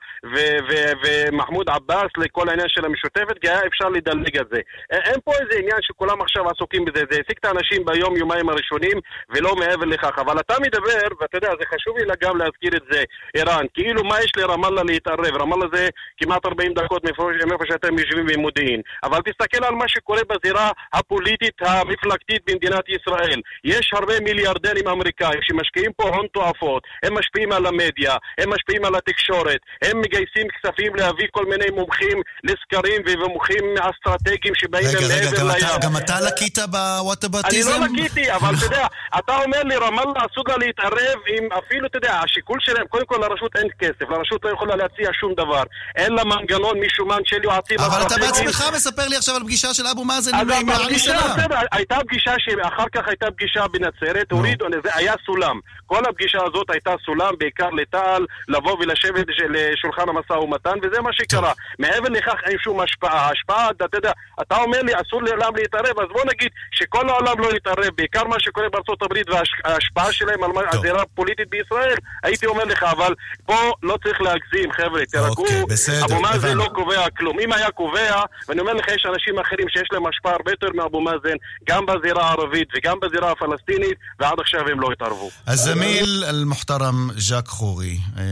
ומחמוד עבאס לכל העניין של המשותפת, כי היה אפשר לדלג על זה. אין פה איזה עניין שכולם עכשיו עסוקים בזה, זה העסיק את האנשים ביום, יומיים הראשונים, ולא מעבר לכך. אבל אתה מדבר, ואתה יודע, זה חשוב לי גם להזכיר את זה, ערן, כאילו מה יש לרמאללה להתערב? רמאללה זה כמעט 40 דקות מאיפה שאתם יושבים במודיעין. אבל תסתכל על מה שקורה בזירה הפוליטית המפלגתית במדינת ישראל. יש הרבה מיליארדרים אמריקאים שמשקיעים פה הון תועפות, הם משפיעים על המדיה, הם משפיעים על התקשורת, הם מגייסים כספים להביא כל מיני מומחים לסקרים ומומחים אסטרטגיים שבאים רגע, רגע, גם. אתה, גם אתה לקית לקית בוואטאבטיזם? אני לא לקיתי, אבל אתה יודע, אתה אומר לי, רמאללה אסור לה להתערב עם אפילו, אתה יודע, השיקול שלהם, קודם כל לרשות אין כסף, לרשות לא יכולה להציע שום דבר. אין לה מנגנון משומן של יועצים. אבל אתה בעצמך מספר לי עכשיו על פגישה של אבו מאזן עם עלי הפגישה, הייתה פגישה שאחר כך הייתה פגישה בנצרת, הורידו, היה סולם. כל הפגישה הזאת הייתה סולם בעיקר לטל, לבוא ולשבת לשולחן המשא ומתן, וזה מה שקרה. מעבר לכך אין שום השפעה. השפעה, אתה יודע, אתה אומר לי אסור לעולם להתערב, אז בוא נגיד שכל העולם לא יתערב, בעיקר מה שקורה בארצות הברית וההשפעה שלהם על הזירה הפוליטית בישראל, הייתי אומר לך, אבל פה לא צריך להגזים, חבר'ה, תרגעו, אוקיי, אבו מאזן לא קובע כלום. אם היה קובע, ואני אומר לך, יש אנשים אחרים שיש להם השפעה הרבה יותר מאבו מאזן, גם בזירה הערבית וגם בזירה הפלסטינית, ועד עכשיו הם לא התערבו. הזמיל אל-מוחתרם ז'אק חורי, אה,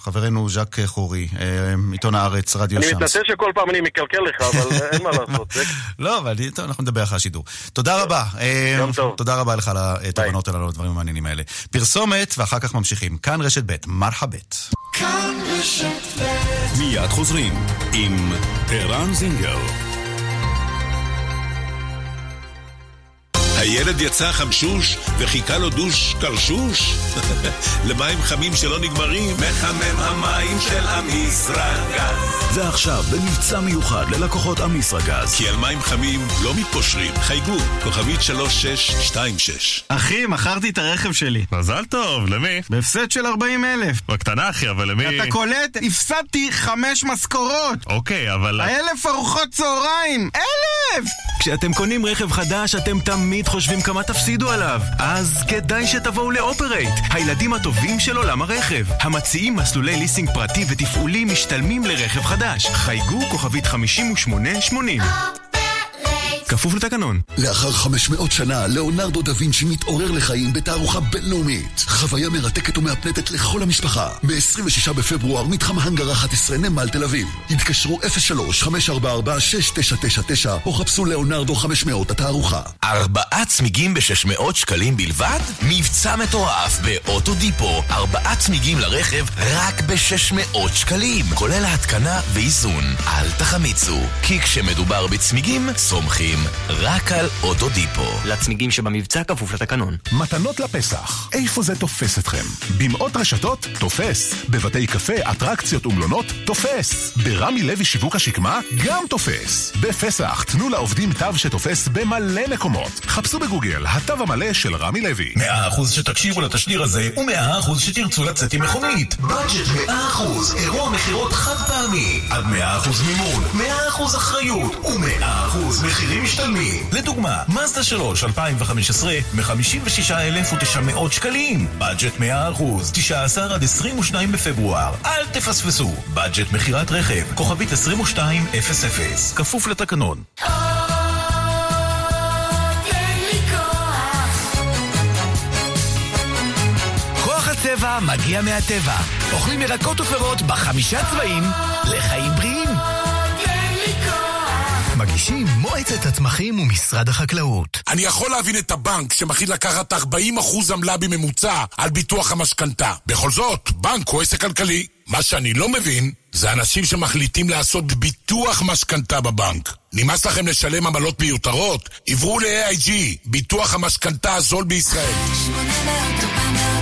חברנו ז'אק חורי, אה, עיתון הארץ, רדיו שמס. אני מתנצל שכל פעם אני מקלקל לך, אבל אין מה לעשות. <laughs> לא, אבל אנחנו נדבר אחרי השידור. תודה רבה. יום טוב. תודה רבה לך על התובנות הללו, הדברים המעניינים האלה. פרסומת, ואחר כך ממשיכים. כאן רשת ב', מרחבת. כאן רשת ב'. מיד חוזרים עם ערן זינגר. הילד יצא חמשוש וחיכה לו דוש קרשוש? <laughs> למים חמים שלא נגמרים, מחמם המים של אמיסרגז. ועכשיו, במבצע מיוחד ללקוחות אמיסרגז. כי על מים חמים לא מתפושרים. חייגו, כוכבית 3626. אחי, מכרתי את הרכב שלי. מזל טוב, למי? בהפסד של 40 אלף. בקטנה אחי, אבל למי? אתה קולט? הפסדתי חמש משכורות. אוקיי, אבל... אלף ארוחות צהריים! אלף! כשאתם קונים רכב חדש, אתם תמיד חושבים כמה תפסידו עליו. אז כדאי שתבואו לאופרייט, הילדים הטובים של עולם הרכב. המציעים מסלולי ליסינג פרטי ותפעולי משתלמים לרכב חדש. חייגו כוכבית 5880 כפוף לתקנון. לאחר 500 שנה, ליאונרדו דה וינצ'י מתעורר לחיים בתערוכה בינלאומית. חוויה מרתקת ומהפנטת לכל המשפחה. ב-26 בפברואר, מתחם הנגר 11, נמל תל אביב. התקשרו 03-544-6999 או חפשו ליאונרדו 500 התערוכה. ארבעה צמיגים ב-600 שקלים בלבד? מבצע מטורף באוטו דיפו. ארבעה צמיגים לרכב רק ב-600 שקלים. כולל ההתקנה ואיזון. אל תחמיצו, כי כשמדובר בצמיגים, סומכים רק על אוטודיפו. לצמיגים שבמבצע כפוף לתקנון. מתנות לפסח, איפה זה תופס אתכם? במאות רשתות? תופס. בבתי קפה, אטרקציות ומלונות? תופס. ברמי לוי שיווק השקמה? גם תופס. בפסח, תנו לעובדים תו שתופס במלא מקומות. חפשו בגוגל, התו המלא של רמי לוי. מאה אחוז שתקשיבו לתשדיר הזה, ומאה אחוז שתרצו לצאת עם מכונית. בדג'ט מאה אחוז, אירוע מכירות חד פעמי. עד מאה אחוז מימון, מאה אחוז אחריות, ומאה אחוז מחירים משתלמים. לדוגמה, מזדה 3 2015 מ-56,900 שקלים. בדג'ט 100%, 19 עד 22 בפברואר. אל תפספסו. בדג'ט מכירת רכב, כוכבית 2200, כפוף לתקנון. מגיע מהטבע. אוכלים ירקות ופירות בחמישה צבעים לחיים בריאים. מגישים מועצת הצמחים ומשרד החקלאות. אני יכול להבין את הבנק שמחליט לקחת 40% עמלה בממוצע על ביטוח המשכנתה. בכל זאת, בנק הוא עסק כלכלי. מה שאני לא מבין, זה אנשים שמחליטים לעשות ביטוח משכנתה בבנק. נמאס לכם לשלם עמלות מיותרות? עברו ל-AIG, ביטוח המשכנתה הזול בישראל. 800, 400, 400,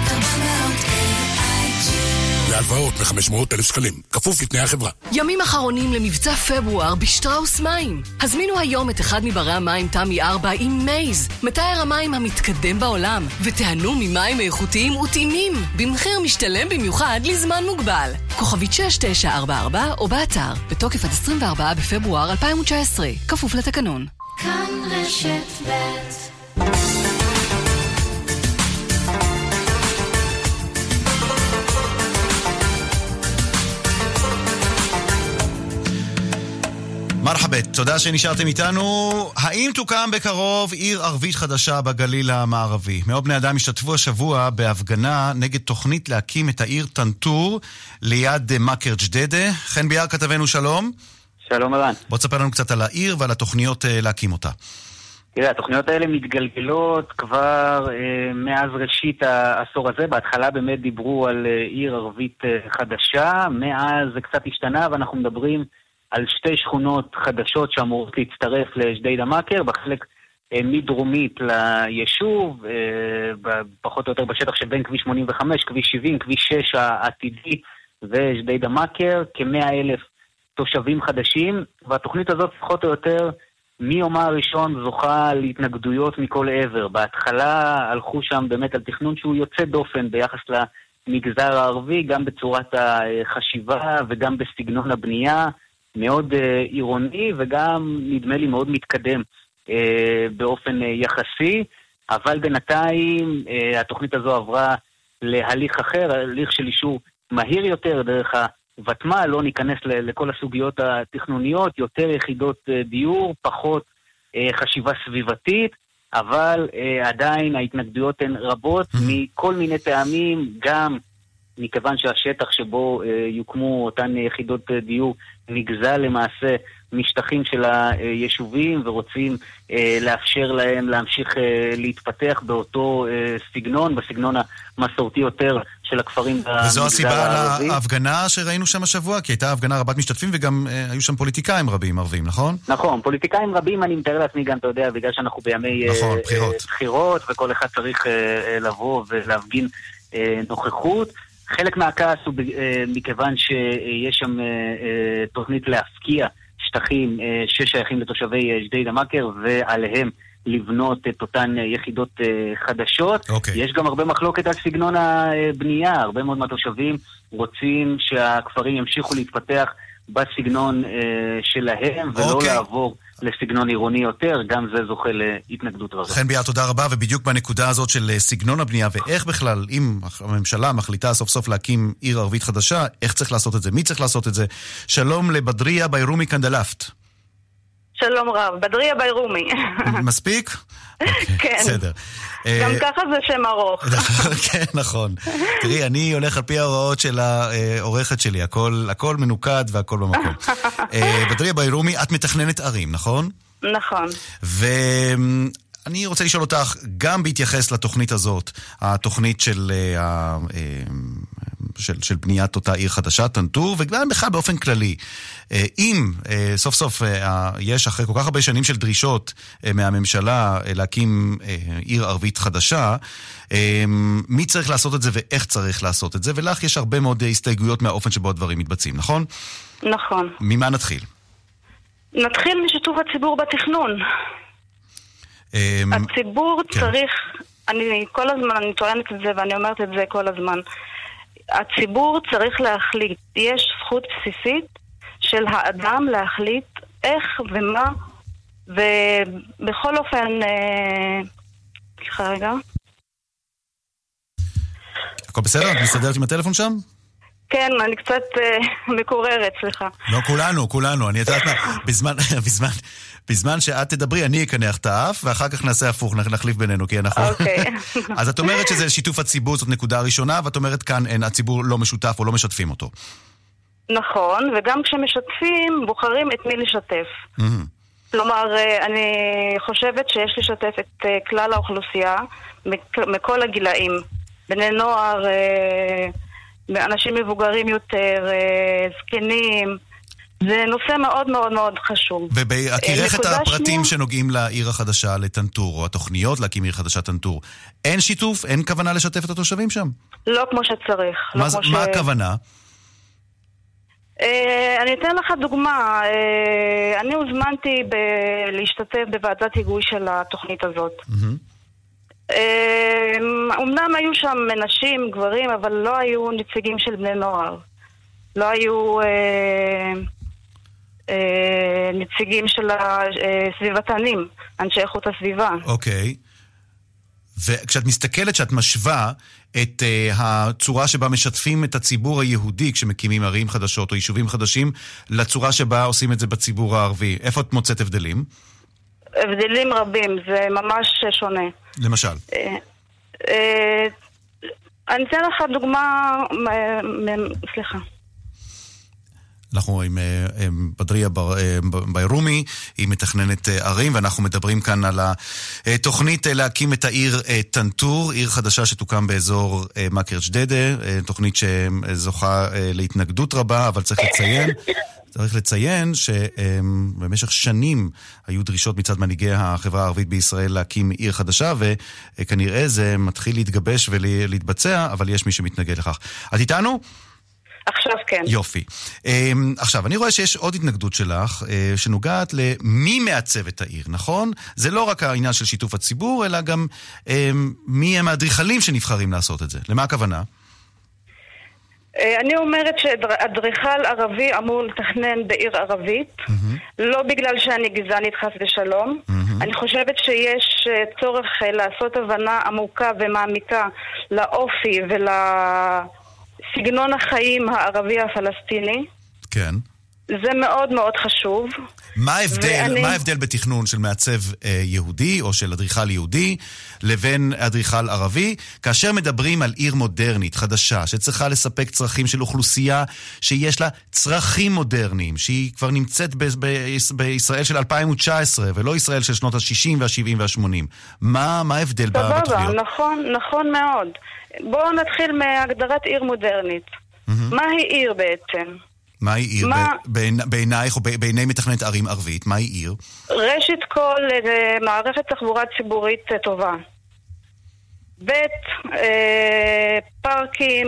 להלוואות מ-500 אלף שקלים, כפוף לתנאי החברה. ימים אחרונים למבצע פברואר בשטראוס מים. הזמינו היום את אחד מברי המים תמי 4 עם מייז, מתאר המים המתקדם בעולם, ותיהנו ממים איכותיים וטעימים, במחיר משתלם במיוחד לזמן מוגבל. כוכבית 6944 או באתר, בתוקף עד 24 בפברואר 2019, כפוף לתקנון. כאן רשת ב' מרחבת, תודה שנשארתם איתנו. האם תוקם בקרוב עיר ערבית חדשה בגליל המערבי? מאות בני אדם השתתפו השבוע בהפגנה נגד תוכנית להקים את העיר טנטור ליד מכר ג'דדה. חן ביאר כתבנו שלום. שלום ערן. בוא תספר לנו קצת על העיר ועל התוכניות אה, להקים אותה. תראה, התוכניות האלה מתגלגלות כבר אה, מאז ראשית העשור הזה. בהתחלה באמת דיברו על אה, עיר ערבית אה, חדשה, מאז זה קצת השתנה ואנחנו מדברים על שתי שכונות חדשות שאמורות להצטרף לג'דיידה מאקר. בחלק אה, מדרומית ליישוב, אה, פחות או יותר בשטח שבין כביש 85, כביש 70, כביש 6 העתידי וג'דיידה מכר, כמאה אלף תושבים חדשים, והתוכנית הזאת פחות או יותר מיומה הראשון זוכה להתנגדויות מכל עבר. בהתחלה הלכו שם באמת על תכנון שהוא יוצא דופן ביחס למגזר הערבי, גם בצורת החשיבה וגם בסגנון הבנייה, מאוד אה, עירוני וגם נדמה לי מאוד מתקדם אה, באופן אה, יחסי, אבל בינתיים התוכנית הזו עברה להליך אחר, הליך של אישור מהיר יותר דרך הוותמ"ל, לא ניכנס לכל הסוגיות התכנוניות, יותר יחידות דיור, פחות חשיבה סביבתית, אבל עדיין ההתנגדויות הן רבות מכל מיני טעמים, גם מכיוון שהשטח שבו אה, יוקמו אותן יחידות דיור נגזל למעשה משטחים של היישובים ורוצים אה, לאפשר להם להמשיך אה, להתפתח באותו סגנון, בסגנון המסורתי יותר של הכפרים במגזר וזו הסיבה הערבי. להפגנה שראינו שם השבוע, כי הייתה הפגנה רבת משתתפים וגם היו שם פוליטיקאים רבים ערבים, נכון? נכון, פוליטיקאים רבים, אני מתאר לעצמי גם, אתה יודע, בגלל שאנחנו בימי נכון, בחירות. בחירות, וכל אחד צריך לבוא ולהפגין נוכחות. חלק מהכעס הוא אה, מכיוון שיש שם אה, אה, תוכנית להפקיע שטחים ששייכים לתושבי אה, ג'דיידה מכר, ועליהם לבנות את אותן יחידות חדשות. אוקיי. יש גם הרבה מחלוקת על סגנון הבנייה, הרבה מאוד מהתושבים רוצים שהכפרים ימשיכו להתפתח בסגנון שלהם, ולא אוקיי. לעבור לסגנון עירוני יותר, גם זה זוכה להתנגדות רבה. חן ביאר, תודה רבה, ובדיוק בנקודה הזאת של אה, סגנון הבנייה ואיך בכלל, אם הממשלה מחליטה סוף סוף להקים עיר ערבית חדשה, איך צריך לעשות את זה, מי צריך לעשות את זה. שלום לבדריה ביירומי קנדלפט. שלום רב, בדריה ביירומי. מספיק? כן. בסדר. גם אה, ככה זה שם ארוך. <laughs> כן, נכון. תראי, אני הולך על פי ההוראות של העורכת שלי, הכל, הכל מנוקד והכל במקום. <laughs> אה, בדריה ביירומי, את מתכננת ערים, נכון? נכון. ואני רוצה לשאול אותך, גם בהתייחס לתוכנית הזאת, התוכנית של, אה, של, של בניית אותה עיר חדשה, טנטור, וגם בכלל באופן כללי, אה, אם אה, סוף סוף אה, יש אחרי כל כך הרבה שנים של דרישות מהממשלה להקים עיר ערבית חדשה, מי צריך לעשות את זה ואיך צריך לעשות את זה, ולך יש הרבה מאוד הסתייגויות מהאופן שבו הדברים מתבצעים, נכון? נכון. ממה נתחיל? נתחיל משיתוף הציבור בתכנון. הציבור כן. צריך, אני כל הזמן, אני טוענת את זה ואני אומרת את זה כל הזמן. הציבור צריך להחליט. יש זכות בסיסית של האדם להחליט איך ומה, ובכל אופן, אה, סליחה רגע. הכל בסדר? את מסתדרת עם הטלפון שם? כן, אני קצת אה, מקוררת, סליחה. לא, כולנו, כולנו. אני יודעת מה, בזמן, <laughs> בזמן, בזמן שאת תדברי, אני אקנח את האף, ואחר כך נעשה הפוך, נח- נחליף בינינו, כי אנחנו... אוקיי. <laughs> אז את אומרת שזה שיתוף הציבור, זאת נקודה ראשונה, ואת אומרת כאן, אין, הציבור לא משותף או לא משתפים אותו. נכון, וגם כשמשתפים, בוחרים את מי לשתף. כלומר, אה, אני חושבת שיש לשתף את אה, כלל האוכלוסייה מכל הגילאים. בני נוער, אה, אנשים מבוגרים יותר, אה, זקנים. זה נושא מאוד מאוד מאוד חשוב. ובהכירך את נקודה הפרטים שנייה- שנוגעים לעיר החדשה, לטנטור, או התוכניות להקים עיר חדשה טנטור, אין שיתוף? אין כוונה לשתף את התושבים שם? לא כמו שצריך. לא מה, זה- כמו מה ש- הכוונה? אה, אני אתן לך דוגמה. אה, אני הוזמנתי ב- להשתתף בוועדת היגוי של התוכנית הזאת. אה, אמנם היו שם נשים, גברים, אבל לא היו נציגים של בני נוער. לא היו אה, אה, נציגים של הסביבתנים, אנשי איכות הסביבה. אוקיי. וכשאת מסתכלת, כשאת משווה את uh, הצורה שבה משתפים את הציבור היהודי כשמקימים ערים חדשות או יישובים חדשים, לצורה שבה עושים את זה בציבור הערבי, איפה את מוצאת הבדלים? הבדלים רבים, זה ממש שונה. למשל. אה, אה, אני אתן לך דוגמה, סליחה. אנחנו עם אה, בדריה אה, ביירומי, היא מתכננת אה, ערים, ואנחנו מדברים כאן על התוכנית להקים את העיר טנטור, עיר חדשה שתוקם באזור מכר ג'דדה, תוכנית שזוכה להתנגדות רבה, אבל צריך לציין, צריך לציין שבמשך שנים היו דרישות מצד מנהיגי החברה הערבית בישראל להקים עיר חדשה, וכנראה זה מתחיל להתגבש ולהתבצע, אבל יש מי שמתנגד לכך. את איתנו? עכשיו כן. יופי. Um, עכשיו, אני רואה שיש עוד התנגדות שלך, uh, שנוגעת למי מעצב את העיר, נכון? זה לא רק העניין של שיתוף הציבור, אלא גם um, מי הם האדריכלים שנבחרים לעשות את זה. למה הכוונה? אה, אני אומרת שאדריכל ערבי אמור לתכנן בעיר ערבית, mm-hmm. לא בגלל שאני גזענית חס ושלום. Mm-hmm. אני חושבת שיש אה, צורך אה, לעשות הבנה עמוקה ומעמיקה לאופי ולסגנון החיים הערבי הפלסטיני. כן. זה מאוד מאוד חשוב. מה ההבדל, ואני... מה ההבדל בתכנון של מעצב אה, יהודי או של אדריכל יהודי לבין אדריכל ערבי, כאשר מדברים על עיר מודרנית, חדשה, שצריכה לספק צרכים של אוכלוסייה שיש לה צרכים מודרניים, שהיא כבר נמצאת ב- ב- בישראל של 2019 ולא ישראל של שנות ה-60 וה-70 וה-80. מה, מה ההבדל סבבה, בתוכניות? נכון, נכון מאוד. בואו נתחיל מהגדרת עיר מודרנית. Mm-hmm. מהי עיר בעצם? מהי עיר מה... בעינייך או בעיני מתכננת ערים ערבית? מהי עיר? ראשית כל, אה, מערכת תחבורה ציבורית אה, טובה. ב', אה, פארקים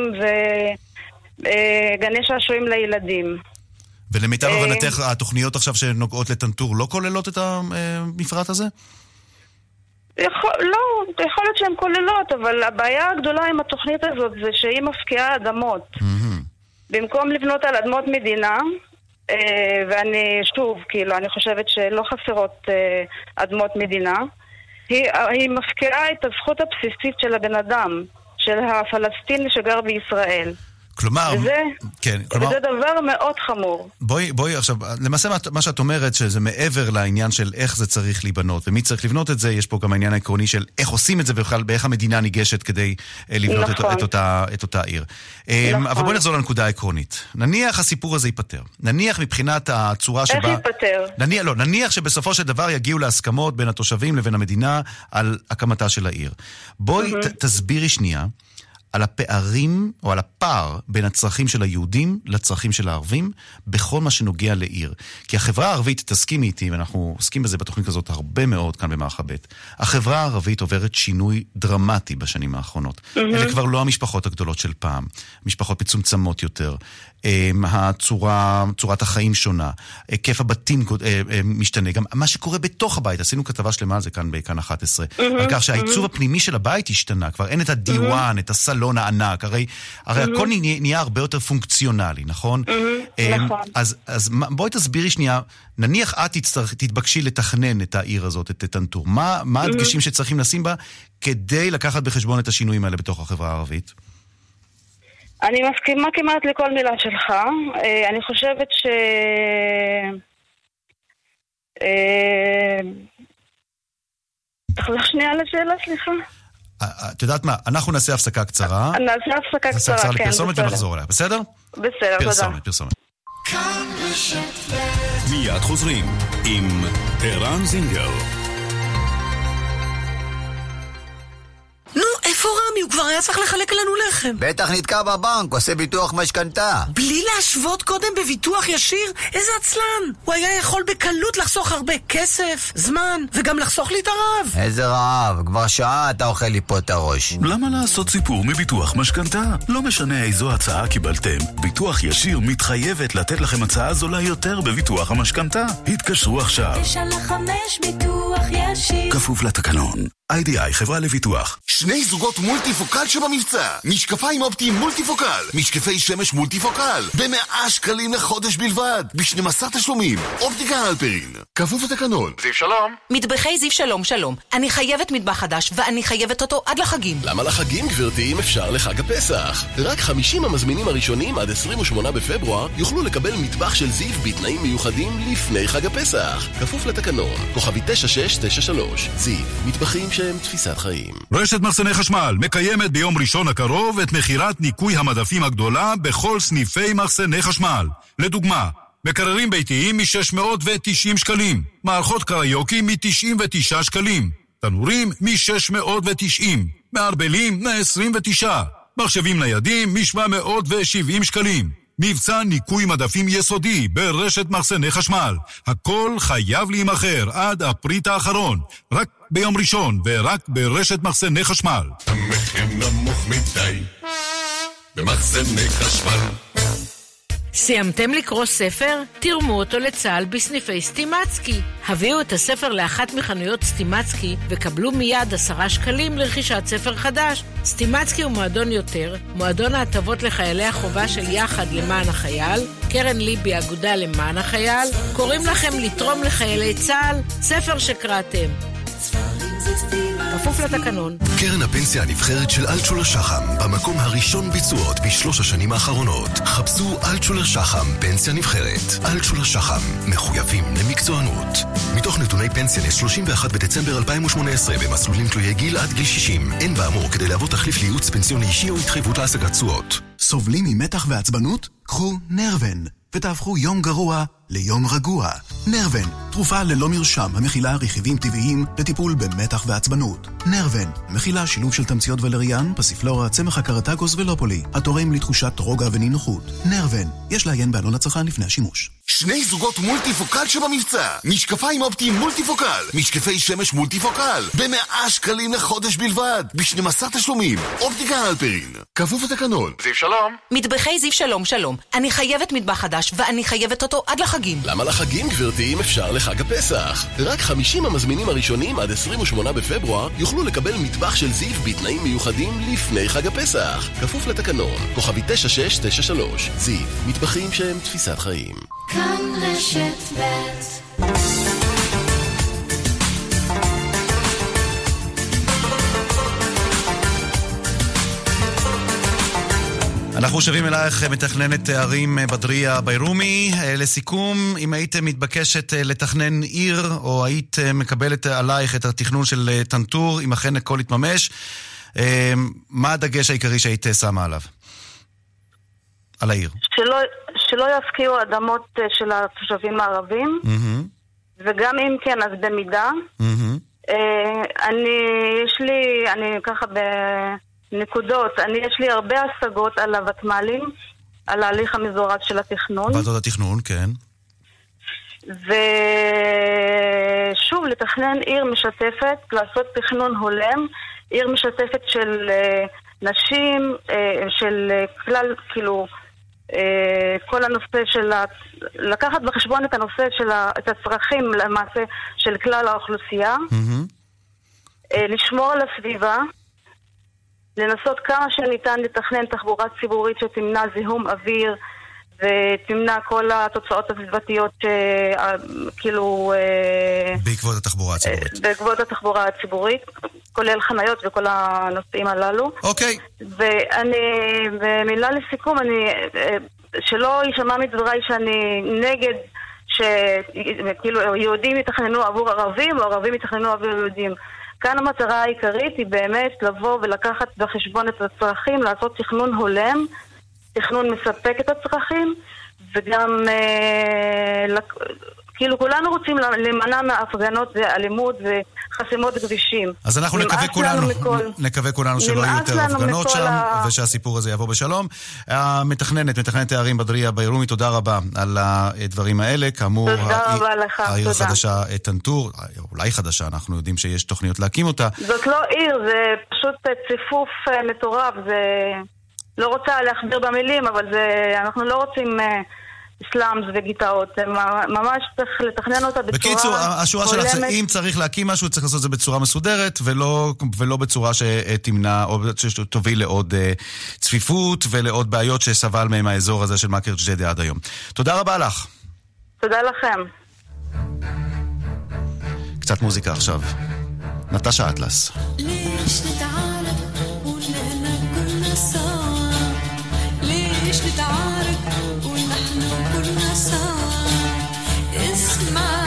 וגני שעשועים לילדים. ולמיטב הבנתך, התוכניות עכשיו שנוגעות לטנטור לא כוללות את המפרט הזה? יכול, לא, יכול להיות שהן כוללות, אבל הבעיה הגדולה עם התוכנית הזאת זה שהיא מפקיעה אדמות. Mm-hmm. במקום לבנות על אדמות מדינה, אה, ואני שוב, כאילו, אני חושבת שלא חסרות אה, אדמות מדינה, היא, היא מפקיעה את הזכות הבסיסית של הבן אדם, של הפלסטיני שגר בישראל. כלומר, וזה, כן, כלומר, וזה דבר מאוד חמור. בואי, בואי עכשיו, למעשה מה שאת אומרת, שזה מעבר לעניין של איך זה צריך להיבנות ומי צריך לבנות את זה, יש פה גם העניין העקרוני של איך עושים את זה ובכלל באיך המדינה ניגשת כדי אה, לבנות נכון. את, את, אותה, את אותה עיר. אה, נכון. אבל בואי נחזור לנקודה העקרונית. נניח הסיפור הזה ייפתר. נניח מבחינת הצורה שבה... איך ייפתר? נניח, לא, נניח שבסופו של דבר יגיעו להסכמות בין התושבים לבין המדינה על הקמתה של העיר. בואי mm-hmm. ת, תסבירי שנייה. על הפערים, או על הפער בין הצרכים של היהודים לצרכים של הערבים, בכל מה שנוגע לעיר. כי החברה הערבית, תסכימי איתי, ואנחנו עוסקים בזה בתוכנית הזאת הרבה מאוד כאן במערכה ב', החברה הערבית עוברת שינוי דרמטי בשנים האחרונות. Mm-hmm. אלה כבר לא המשפחות הגדולות של פעם, משפחות מצומצמות יותר. אמ, הצורה, צורת החיים שונה, היקף הבתים אה, אה, משתנה, גם מה שקורה בתוך הבית, עשינו כתבה שלמה על זה כאן בכאן 11, mm-hmm, על כך שהעיצוב mm-hmm. הפנימי של הבית השתנה, כבר אין את הדיוואן, mm-hmm. את הסלון הענק, הרי, הרי mm-hmm. הכל נהיה, נהיה הרבה יותר פונקציונלי, נכון? Mm-hmm, נכון. אז, אז בואי תסבירי שנייה, נניח את תצטרך, תתבקשי לתכנן את העיר הזאת, את טנטור, מה, מה הדגשים mm-hmm. שצריכים לשים בה כדי לקחת בחשבון את השינויים האלה בתוך החברה הערבית? אני מסכימה כמעט לכל מילה שלך. אה, אני חושבת ש... תחזור שנייה לשאלה, סליחה. את יודעת מה, אנחנו נעשה הפסקה קצרה. נעשה הפסקה קצרה, כן, בסדר. נעשה לפרסומת ונחזור אליה, בסדר? בסדר, תודה. פרסומת, פרסומת. מיד חוזרים עם ערן זינגר. איפה רמי? הוא כבר היה צריך לחלק לנו לחם. בטח נתקע בבנק, עושה ביטוח משכנתה. בלי להשוות קודם בביטוח ישיר? איזה עצלן! הוא היה יכול בקלות לחסוך הרבה כסף, זמן, וגם לחסוך לי את הרעב. איזה רעב? כבר שעה אתה אוכל לי פה את הראש. למה לעשות סיפור מביטוח משכנתה? לא משנה איזו הצעה קיבלתם, ביטוח ישיר מתחייבת לתת לכם הצעה זולה יותר בביטוח המשכנתה. התקשרו עכשיו. תשע לחמש ביטוח ישיר. כפוף לתקנון. איי-די-איי, חברה לביטוח. שני זוגות מולטיפוקל שבמבצע. משקפיים אופטיים מולטיפוקל. משקפי שמש מולטיפוקל. במאה שקלים לחודש בלבד. ב-12 תשלומים. אופטיקה אלפרין. כפוף לתקנון. זיו שלום. מטבחי זיו שלום שלום. אני חייבת מטבח חדש, ואני חייבת אותו עד לחגים. למה לחגים, גברתי, אם אפשר לחג הפסח? רק 50 המזמינים הראשונים עד 28 בפברואר יוכלו לקבל מטבח של זיו בתנאים מיוחדים לפני חג הפסח. כפוף לתקנון. כוכבי 9693. זיו. מטבחים שהם תפיסת חיים. רשת מחסני חשמל מקיימת ביום ראשון הקרוב את מכירת ניקוי המדפים הגדולה בכל סניפי מחסני חשמל. לדוגמה, מקררים ביתיים מ-690 שקלים, מערכות קריוקי מ-99 שקלים, תנורים מ-690, מערבלים מ-29, מחשבים ניידים מ-770 שקלים. מבצע ניקוי מדפים יסודי ברשת מחסני חשמל. הכל חייב להימכר עד הפריט האחרון. רק ביום ראשון ורק ברשת מחסני חשמל. המחיר נמוך מדי במחסני חשמל סיימתם לקרוא ספר? תרמו אותו לצה"ל בסניפי סטימצקי. הביאו את הספר לאחת מחנויות סטימצקי וקבלו מיד עשרה שקלים לרכישת ספר חדש. סטימצקי הוא מועדון יותר, מועדון ההטבות לחיילי החובה של יחד למען החייל, קרן ליבי אגודה למען החייל, קוראים לכם לתרום לחיילי צה"ל, ספר שקראתם. כפוף לתקנון. קרן הפנסיה הנבחרת של אלטשולר שחם, במקום הראשון ביצועות בשלוש השנים האחרונות. חפשו אלטשולר שחם, פנסיה נבחרת. אלטשולר שחם, מחויבים למקצוענות. מתוך נתוני פנסיה ל-31 בדצמבר 2018 במסלולים תלויי גיל עד גיל 60, אין באמור כדי להוות תחליף לייעוץ פנסיוני אישי או התחייבות להשגת תשואות. סובלים ממתח ועצבנות? קחו נרוון, ותהפכו יום גרוע ליום רגוע. נרוון, תרופה ללא מרשם המכילה רכיבים טבעיים לטיפול במתח ועצבנות. נרוון, מכילה שילוב של תמציות ולריאן, פסיפלורה, צמח הקרטגוס ולופולי, התורם לתחושת רוגע ונינוחות. נרוון, יש לעיין בעלון הצרכן לפני השימוש. שני זוגות מולטיפוקל שבמבצע. משקפיים אופטיים מולטיפוקל. משקפי שמש מולטיפוקל. במאה שקלים לחודש בלבד. ב-12 תשלומים. אופטיקה הלפרין. כפוף לתקנון. זיו שלום. מטבחי זיו שלום שלום. אני חייבת מטבח חדש, ואני חייבת אותו עד לחגים. למה לחגים, גברתי, אם אפשר לחג הפסח? רק 50 המזמינים הראשונים עד 28 בפברואר יוכלו לקבל מטבח של זיו בתנאים מיוחדים לפני חג הפסח. כפוף לתקנון. כוכבי 9693. זיו, מטבחים שהם תפיסת חיים. כאן רשת ב' אנחנו שבים אלייך, מתכננת ערים בדריה ביירומי. לסיכום, אם היית מתבקשת לתכנן עיר, או היית מקבלת עלייך את התכנון של טנטור, אם אכן הכל יתממש, מה הדגש העיקרי שהיית שמה עליו? על העיר. שלא, שלא יפקיעו אדמות אה, של התושבים הערבים, וגם אם כן, אז במידה. אה, אני, יש לי, אני ככה בנקודות, אני, יש לי הרבה השגות על הוותמ"לים, על ההליך המזורז של התכנון. ועדות התכנון, כן. ושוב, לתכנן עיר משתפת, לעשות תכנון הולם, עיר משתפת של אה, נשים, אה, של אה, כלל, כאילו, אה, כל הנושא של, ה... לקחת בחשבון את הנושא של ה... את הצרכים למעשה של כלל האוכלוסייה, אה, לשמור על הסביבה, לנסות כמה שניתן לתכנן תחבורה ציבורית שתמנע זיהום אוויר ותמנע כל התוצאות הסביבתיות שכאילו... בעקבות התחבורה הציבורית. בעקבות התחבורה הציבורית, כולל חניות וכל הנושאים הללו. אוקיי. ואני, במילה לסיכום, אני... שלא יישמע מדבריי שאני נגד שכאילו יהודים יתכננו עבור ערבים או ערבים יתכננו עבור יהודים. כאן המטרה העיקרית היא באמת לבוא ולקחת בחשבון את הצרכים, לעשות תכנון הולם, תכנון מספק את הצרכים, וגם אה. כאילו כולנו רוצים להימנע מהפגנות ואלימות וחסימות כבישים. אז אנחנו נקווה כולנו, מכל... נקווה כולנו שלא יהיו יותר הפגנות שם, ה... ושהסיפור הזה יבוא בשלום. המתכננת, מתכננת הערים בדריה ביירומי, תודה רבה על הדברים האלה. כאמור, תודה רבה לך, העיר תודה. החדשה טנטור, אולי חדשה, אנחנו יודעים שיש תוכניות להקים אותה. זאת לא עיר, זה פשוט ציפוף מטורף, זה... לא רוצה להכביר במילים, אבל זה... אנחנו לא רוצים... סלאמס וגיטאות, ממש צריך לתכנן אותה בצורה בקיצור, השורה שלך שאם צריך להקים משהו, צריך לעשות את זה בצורה מסודרת, ולא, ולא בצורה שתמנע או שתוביל לעוד צפיפות ולעוד בעיות שסבל מהם האזור הזה של מאקר ג'דיידה עד היום. תודה רבה לך. תודה לכם. קצת מוזיקה עכשיו. נטשה אטלס. ليش نتعارك ونحن soul, it's my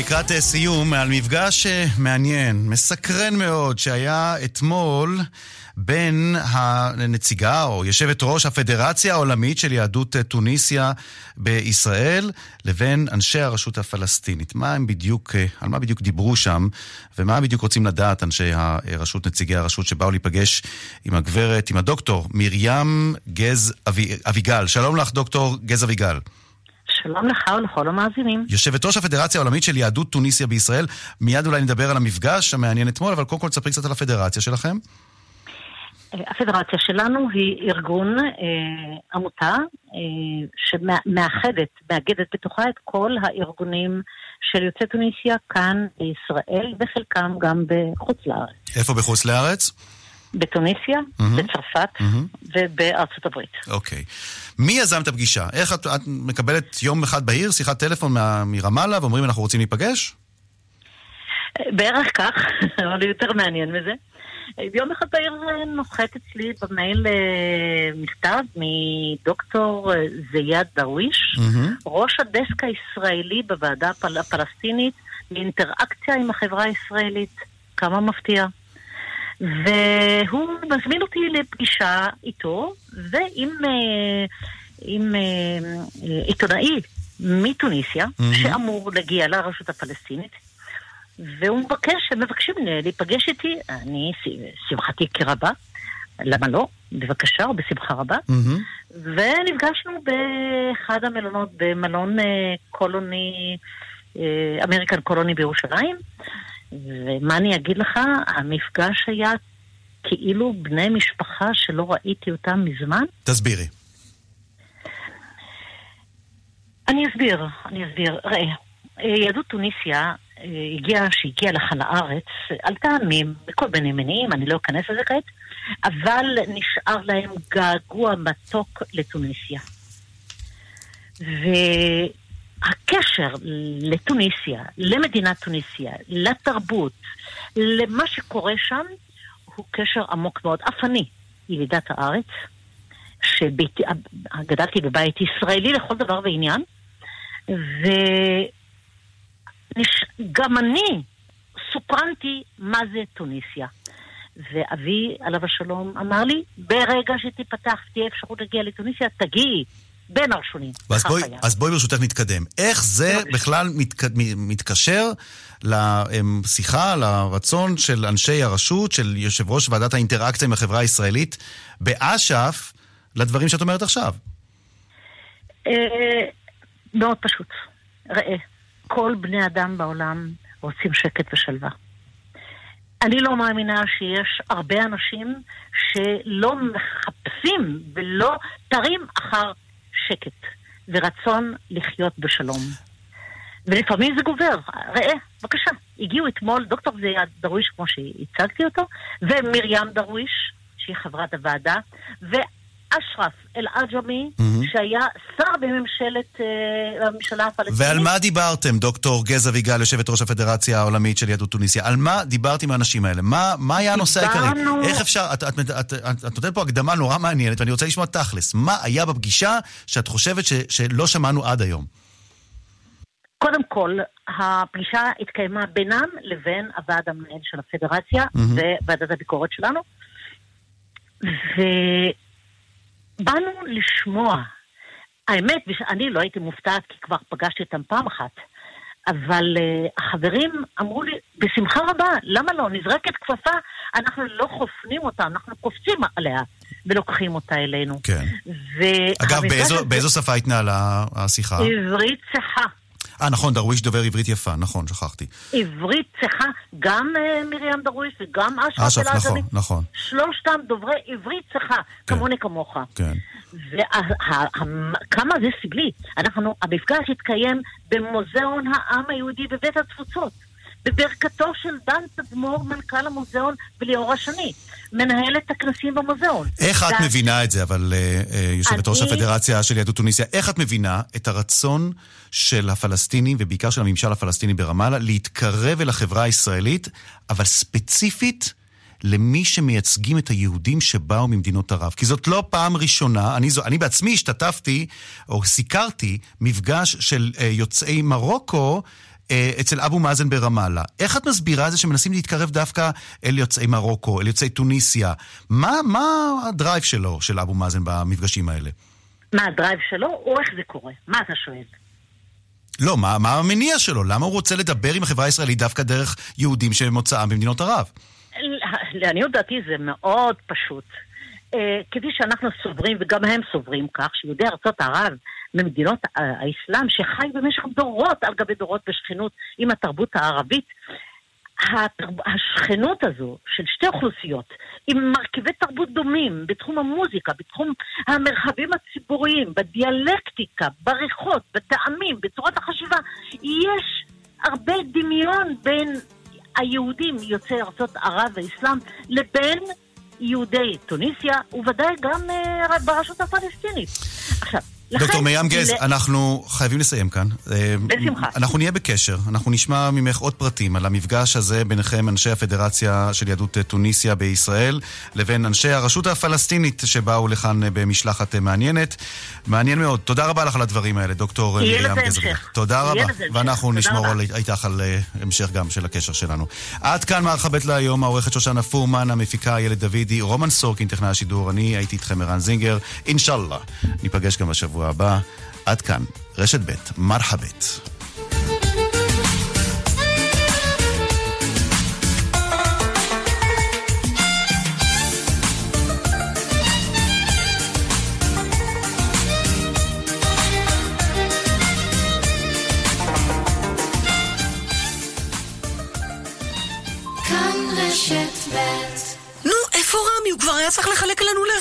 לקראת אה, סיום, על מפגש אה, מעניין, מסקרן מאוד, שהיה אתמול בין הנציגה או יושבת ראש הפדרציה העולמית של יהדות אה, טוניסיה בישראל לבין אנשי הרשות הפלסטינית. מה הם בדיוק, על מה בדיוק דיברו שם, ומה בדיוק רוצים לדעת אנשי הרשות, נציגי הרשות שבאו להיפגש עם הגברת, עם הדוקטור מרים גז אבי, אביגל. שלום לך, דוקטור גז אביגל. שלום לך ולכל המאזינים. יושבת ראש הפדרציה העולמית של יהדות טוניסיה בישראל. מיד אולי נדבר על המפגש המעניין אתמול, אבל קודם כל תספרי קצת על הפדרציה שלכם. הפדרציה שלנו היא ארגון, אה, עמותה, אה, שמאחדת, מאגדת בתוכה את כל הארגונים של יוצאי טוניסיה כאן בישראל, וחלקם גם בחוץ לארץ. איפה בחוץ לארץ? בטוניסיה, מהמם. בצרפת מהמם. ובארצות הברית. אוקיי. מי יזם את הפגישה? איך את, את מקבלת יום אחד בהיר, שיחת טלפון מה, מרמאללה, ואומרים אנחנו רוצים להיפגש? בערך כך, <laughs> אבל יותר מעניין מזה. יום אחד בעיר נוחת אצלי במייל אה, מכתב מדוקטור אה, זיאד דרוויש, ראש הדסק הישראלי בוועדה הפל- הפלסטינית לאינטראקציה עם החברה הישראלית. כמה מפתיע. והוא מזמין אותי לפגישה איתו ועם אה, עם, אה, אה, עיתונאי מטוניסיה, מהמם. שאמור להגיע לרשות הפלסטינית, והוא מבקש, הם מבקשים להיפגש איתי, אני, שמחתי כרבה, למה לא? בבקשה, או בשמחה רבה. ונפגשנו באחד המלונות, במלון אה, קולוני, אה, אמריקן קולוני בירושלים. ומה אני אגיד לך, המפגש היה כאילו בני משפחה שלא ראיתי אותם מזמן. תסבירי. אני אסביר, אני אסביר. ראה, אה, יהדות טוניסיה אה, הגיעה, שהגיעה לכאן לארץ, עלתה מ- מכל מיני מניעים, אני לא אכנס לזה כעת, אבל נשאר להם געגוע מתוק לטוניסיה. והקשר לטוניסיה, למדינת טוניסיה, לתרבות, למה שקורה שם, הוא קשר עמוק מאוד. אף אני, ילידת הארץ, שגדלתי בבית ישראלי לכל דבר ועניין, וגם אני סוקרנתי מה זה טוניסיה. ואבי, עליו השלום, אמר לי, ברגע שתיפתח, תהיה אפשרות להגיע לטוניסיה, תגיעי בין הראשונים. אז בואי. אז בואי ברשותך נתקדם. איך זה בכלל מתק, מתקשר לשיחה, לרצון של אנשי הרשות, של יושב ראש ועדת האינטראקציה עם החברה הישראלית, באש"ף, לדברים שאת אומרת עכשיו? אה, מאוד פשוט. ראה, כל בני אדם בעולם רוצים שקט ושלווה. אני לא מאמינה שיש הרבה אנשים שלא מחפשים ולא תרים אחר שקט ורצון לחיות בשלום. ולפעמים זה גובר. ראה, בבקשה, הגיעו אתמול דוקטור זיאד דרוויש, כמו שהצגתי אותו, ומרים דרוויש, שהיא חברת הוועדה, ואשרף אל-עג'מי, שהיה שר בממשלת, אה, הממשלה הפלסטינית. ועל מה דיברתם, דוקטור גז אביגל, יושבת ראש הפדרציה העולמית של יהדות טוניסיה? על מה דיברת עם האנשים האלה? מה, מה היה הנושא העיקרי? דיברנו- איך אפשר, את, את, את, את, את, את נותנת פה הקדמה נורא מעניינת, ואני רוצה לשמוע תכלס. מה היה בפגישה שאת חושבת ש, שלא שמענו עד היום? קודם כל, הפגישה התקיימה בינם לבין הוועד המנהל של הפדרציה מהמם. וועדת הביקורת שלנו, ובאנו לשמוע. האמת, אני לא הייתי מופתעת כי כבר פגשתי אותם פעם אחת, אבל uh, החברים אמרו לי, בשמחה רבה, למה לא? נזרקת כפפה, אנחנו לא חופנים אותה, אנחנו קופצים עליה ולוקחים אותה אלינו. כן. אגב, באיזו, באיזו שפה התנהלה השיחה? עברית צחה. אה, נכון, דרוויש דובר עברית יפה, נכון, שכחתי. עברית צחה, גם אה, מרים דרוויש וגם אשרף אשרף, נכון, אל-עזמי. נכון. שלושתם דוברי עברית צחה, כמוני כמוך. כן. וכמה זה סגלי. אנחנו, המפגש התקיים במוזיאון העם היהודי בבית התפוצות. בברכתו של דן תדמור, מנכ"ל המוזיאון, וליאור השני, מנהל את הכנסים במוזיאון. איך את מבינה את זה, אבל אה, אה, יושבת ראש אני- הפדרציה של יהדות טוניסיה, איך את מבינה את הרצון של הפלסטינים, ובעיקר של הממשל הפלסטיני ברמאללה, להתקרב אל החברה הישראלית, אבל ספציפית למי שמייצגים את היהודים שבאו ממדינות ערב? כי זאת לא פעם ראשונה, אני, זו, אני בעצמי השתתפתי, או סיקרתי, מפגש של אה, יוצאי מרוקו, אצל אבו מאזן ברמאללה. איך את מסבירה את זה שמנסים להתקרב דווקא אל יוצאי מרוקו, אל יוצאי טוניסיה? מה, מה ה drive שלו, של אבו מאזן, במפגשים האלה? מה ה drive שלו, או איך זה קורה? מה אתה שואל? לא, מה, מה המניע שלו? למה הוא רוצה לדבר עם החברה הישראלית דווקא דרך יהודים שמוצאם במדינות ערב? לעניות דעתי זה מאוד פשוט. אה, כפי שאנחנו סוברים, וגם הם סוברים כך, שיהודי ארצות ערב ממדינות האסלאם, שחי במשך דורות על גבי דורות בשכנות עם התרבות הערבית, השכנות הזו של שתי אוכלוסיות, עם מרכיבי תרבות דומים בתחום המוזיקה, בתחום המרחבים הציבוריים, בדיאלקטיקה, בריחות, בטעמים, בצורת החשיבה, יש הרבה דמיון בין היהודים יוצאי ארצות ערב והאסלאם לבין יהודי טוניסיה, וודאי גם אה, ברשות הפלסטינית. עכשיו, לכן... דוקטור מרים גז, ל- אנחנו חייבים לסיים כאן. אה, בשמחה. אנחנו נהיה בקשר, אנחנו נשמע ממך עוד פרטים על המפגש הזה ביניכם, אנשי הפדרציה של יהדות אה, טוניסיה בישראל, לבין אנשי הרשות הפלסטינית שבאו לכאן אה, במשלחת מעניינת. מעניין מאוד. תודה רבה לך על הדברים האלה, דוקטור אה, יהיה מרים לזה גז. המשך. תודה יהיה רבה. ואנחנו נשמור. על, איתך על המשך גם של הקשר שלנו. עד כאן מערכה ב' להיום, העורכת שושנה פורמן, המפיקה איילת דוידי, רומן סורקין, טכנאי השידור, אני הייתי איתכם ערן זינגר. אינשאללה, ניפגש גם הבא. עד כאן, רשת ב', מרחבת.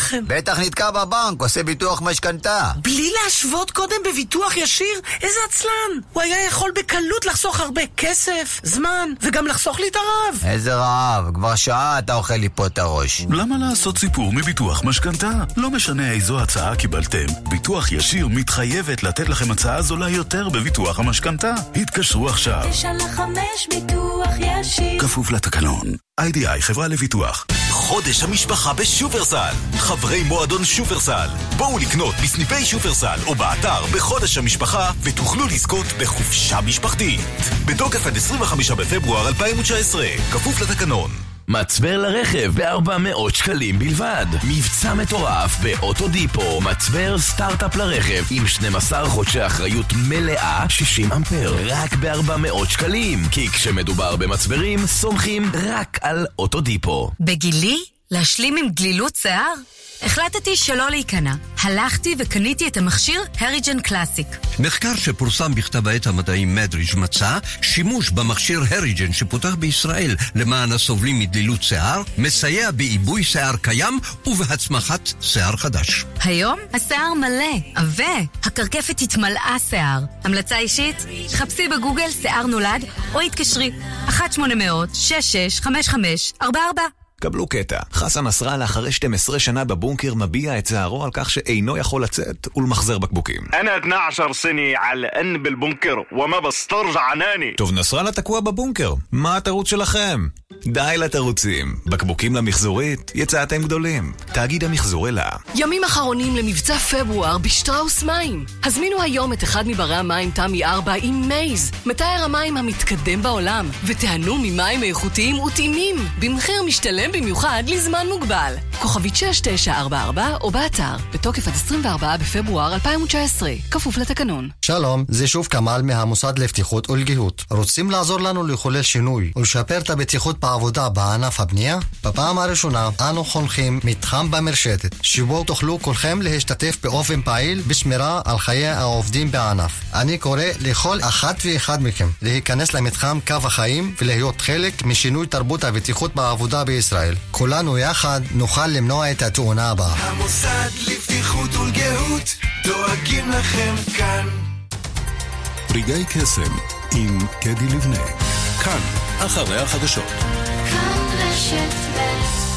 לחם. בטח נתקע בבנק, עושה ביטוח משכנתה. בלי להשוות קודם בביטוח ישיר? איזה עצלן! הוא היה יכול בקלות לחסוך הרבה כסף, זמן, וגם לחסוך לי את הרעב. איזה רעב, כבר שעה אתה אוכל לי פה את הראש. למה לעשות סיפור מביטוח משכנתה? לא משנה איזו הצעה קיבלתם, ביטוח ישיר מתחייבת לתת לכם הצעה זולה יותר בביטוח המשכנתה. התקשרו עכשיו. תשע לחמש ביטוח ישיר כפוף לתקנון. איי-די-איי חברה לביטוח. חודש המשפחה בשופרסל. חברי מועדון שופרסל. בואו לקנות בסניפי שופרסל או באתר בחודש המשפחה ותוכלו לזכות בחופשה משפחתית. בתוקף עד 25 בפברואר 2019. כפוף לתקנון. מצבר לרכב ב-400 שקלים בלבד. מבצע מטורף באוטודיפו. מצבר סטארט-אפ לרכב עם 12 חודשי אחריות מלאה, 60 אמפר. רק ב-400 שקלים. כי כשמדובר במצברים, סומכים רק על אוטודיפו. בגילי? להשלים עם גלילות שיער? החלטתי שלא להיכנע. הלכתי וקניתי את המכשיר הריג'ן קלאסיק. מחקר שפורסם בכתב העת המדעי מדריג' מצא שימוש במכשיר הריג'ן שפותח בישראל למען הסובלים מדלילות שיער, מסייע בעיבוי שיער קיים ובהצמחת שיער חדש. היום השיער מלא, עבה, הקרקפת התמלאה שיער. המלצה אישית? חפשי בגוגל שיער נולד או התקשרי 1-800-665544 קבלו קטע. חסן נסראללה אחרי 12 שנה בבונקר מביע את צערו על כך שאינו יכול לצאת ולמחזר בקבוקים. טוב, נסראללה תקוע בבונקר, מה התירוץ שלכם? די לתירוצים, בקבוקים למחזורית יצאתם גדולים. תאגיד המחזור אלה. ימים אחרונים למבצע פברואר בשטראוס מים. הזמינו היום את אחד מברי המים תמי 4 עם מייז, מתאר המים המתקדם בעולם, וטענו ממים איכותיים וטעימים, במחיר משתלם במיוחד לזמן מוגבל. כוכבית 6944 או באתר, בתוקף עד 24 בפברואר 2019, כפוף לתקנון. שלום, זה שוב כמאל מהמוסד לבטיחות ולגיהות. רוצים לעזור לנו לחולל שינוי ולשפר את הבטיחות בעבודה בענף הבנייה? בפעם הראשונה אנו חונכים מתחם במרשתת, שבו תוכלו כולכם להשתתף באופן פעיל בשמירה על חיי העובדים בענף. אני קורא לכל אחת ואחד מכם להיכנס למתחם קו החיים ולהיות חלק משינוי תרבות הבטיחות בעבודה בישראל. כולנו יחד נוכל למנוע את התאונה הבאה. המוסד לבטיחות ולגהות דואגים לכם כאן. רגעי קסם עם קדי לבנה. כאן, אחרי החדשות. כאן רשת ב'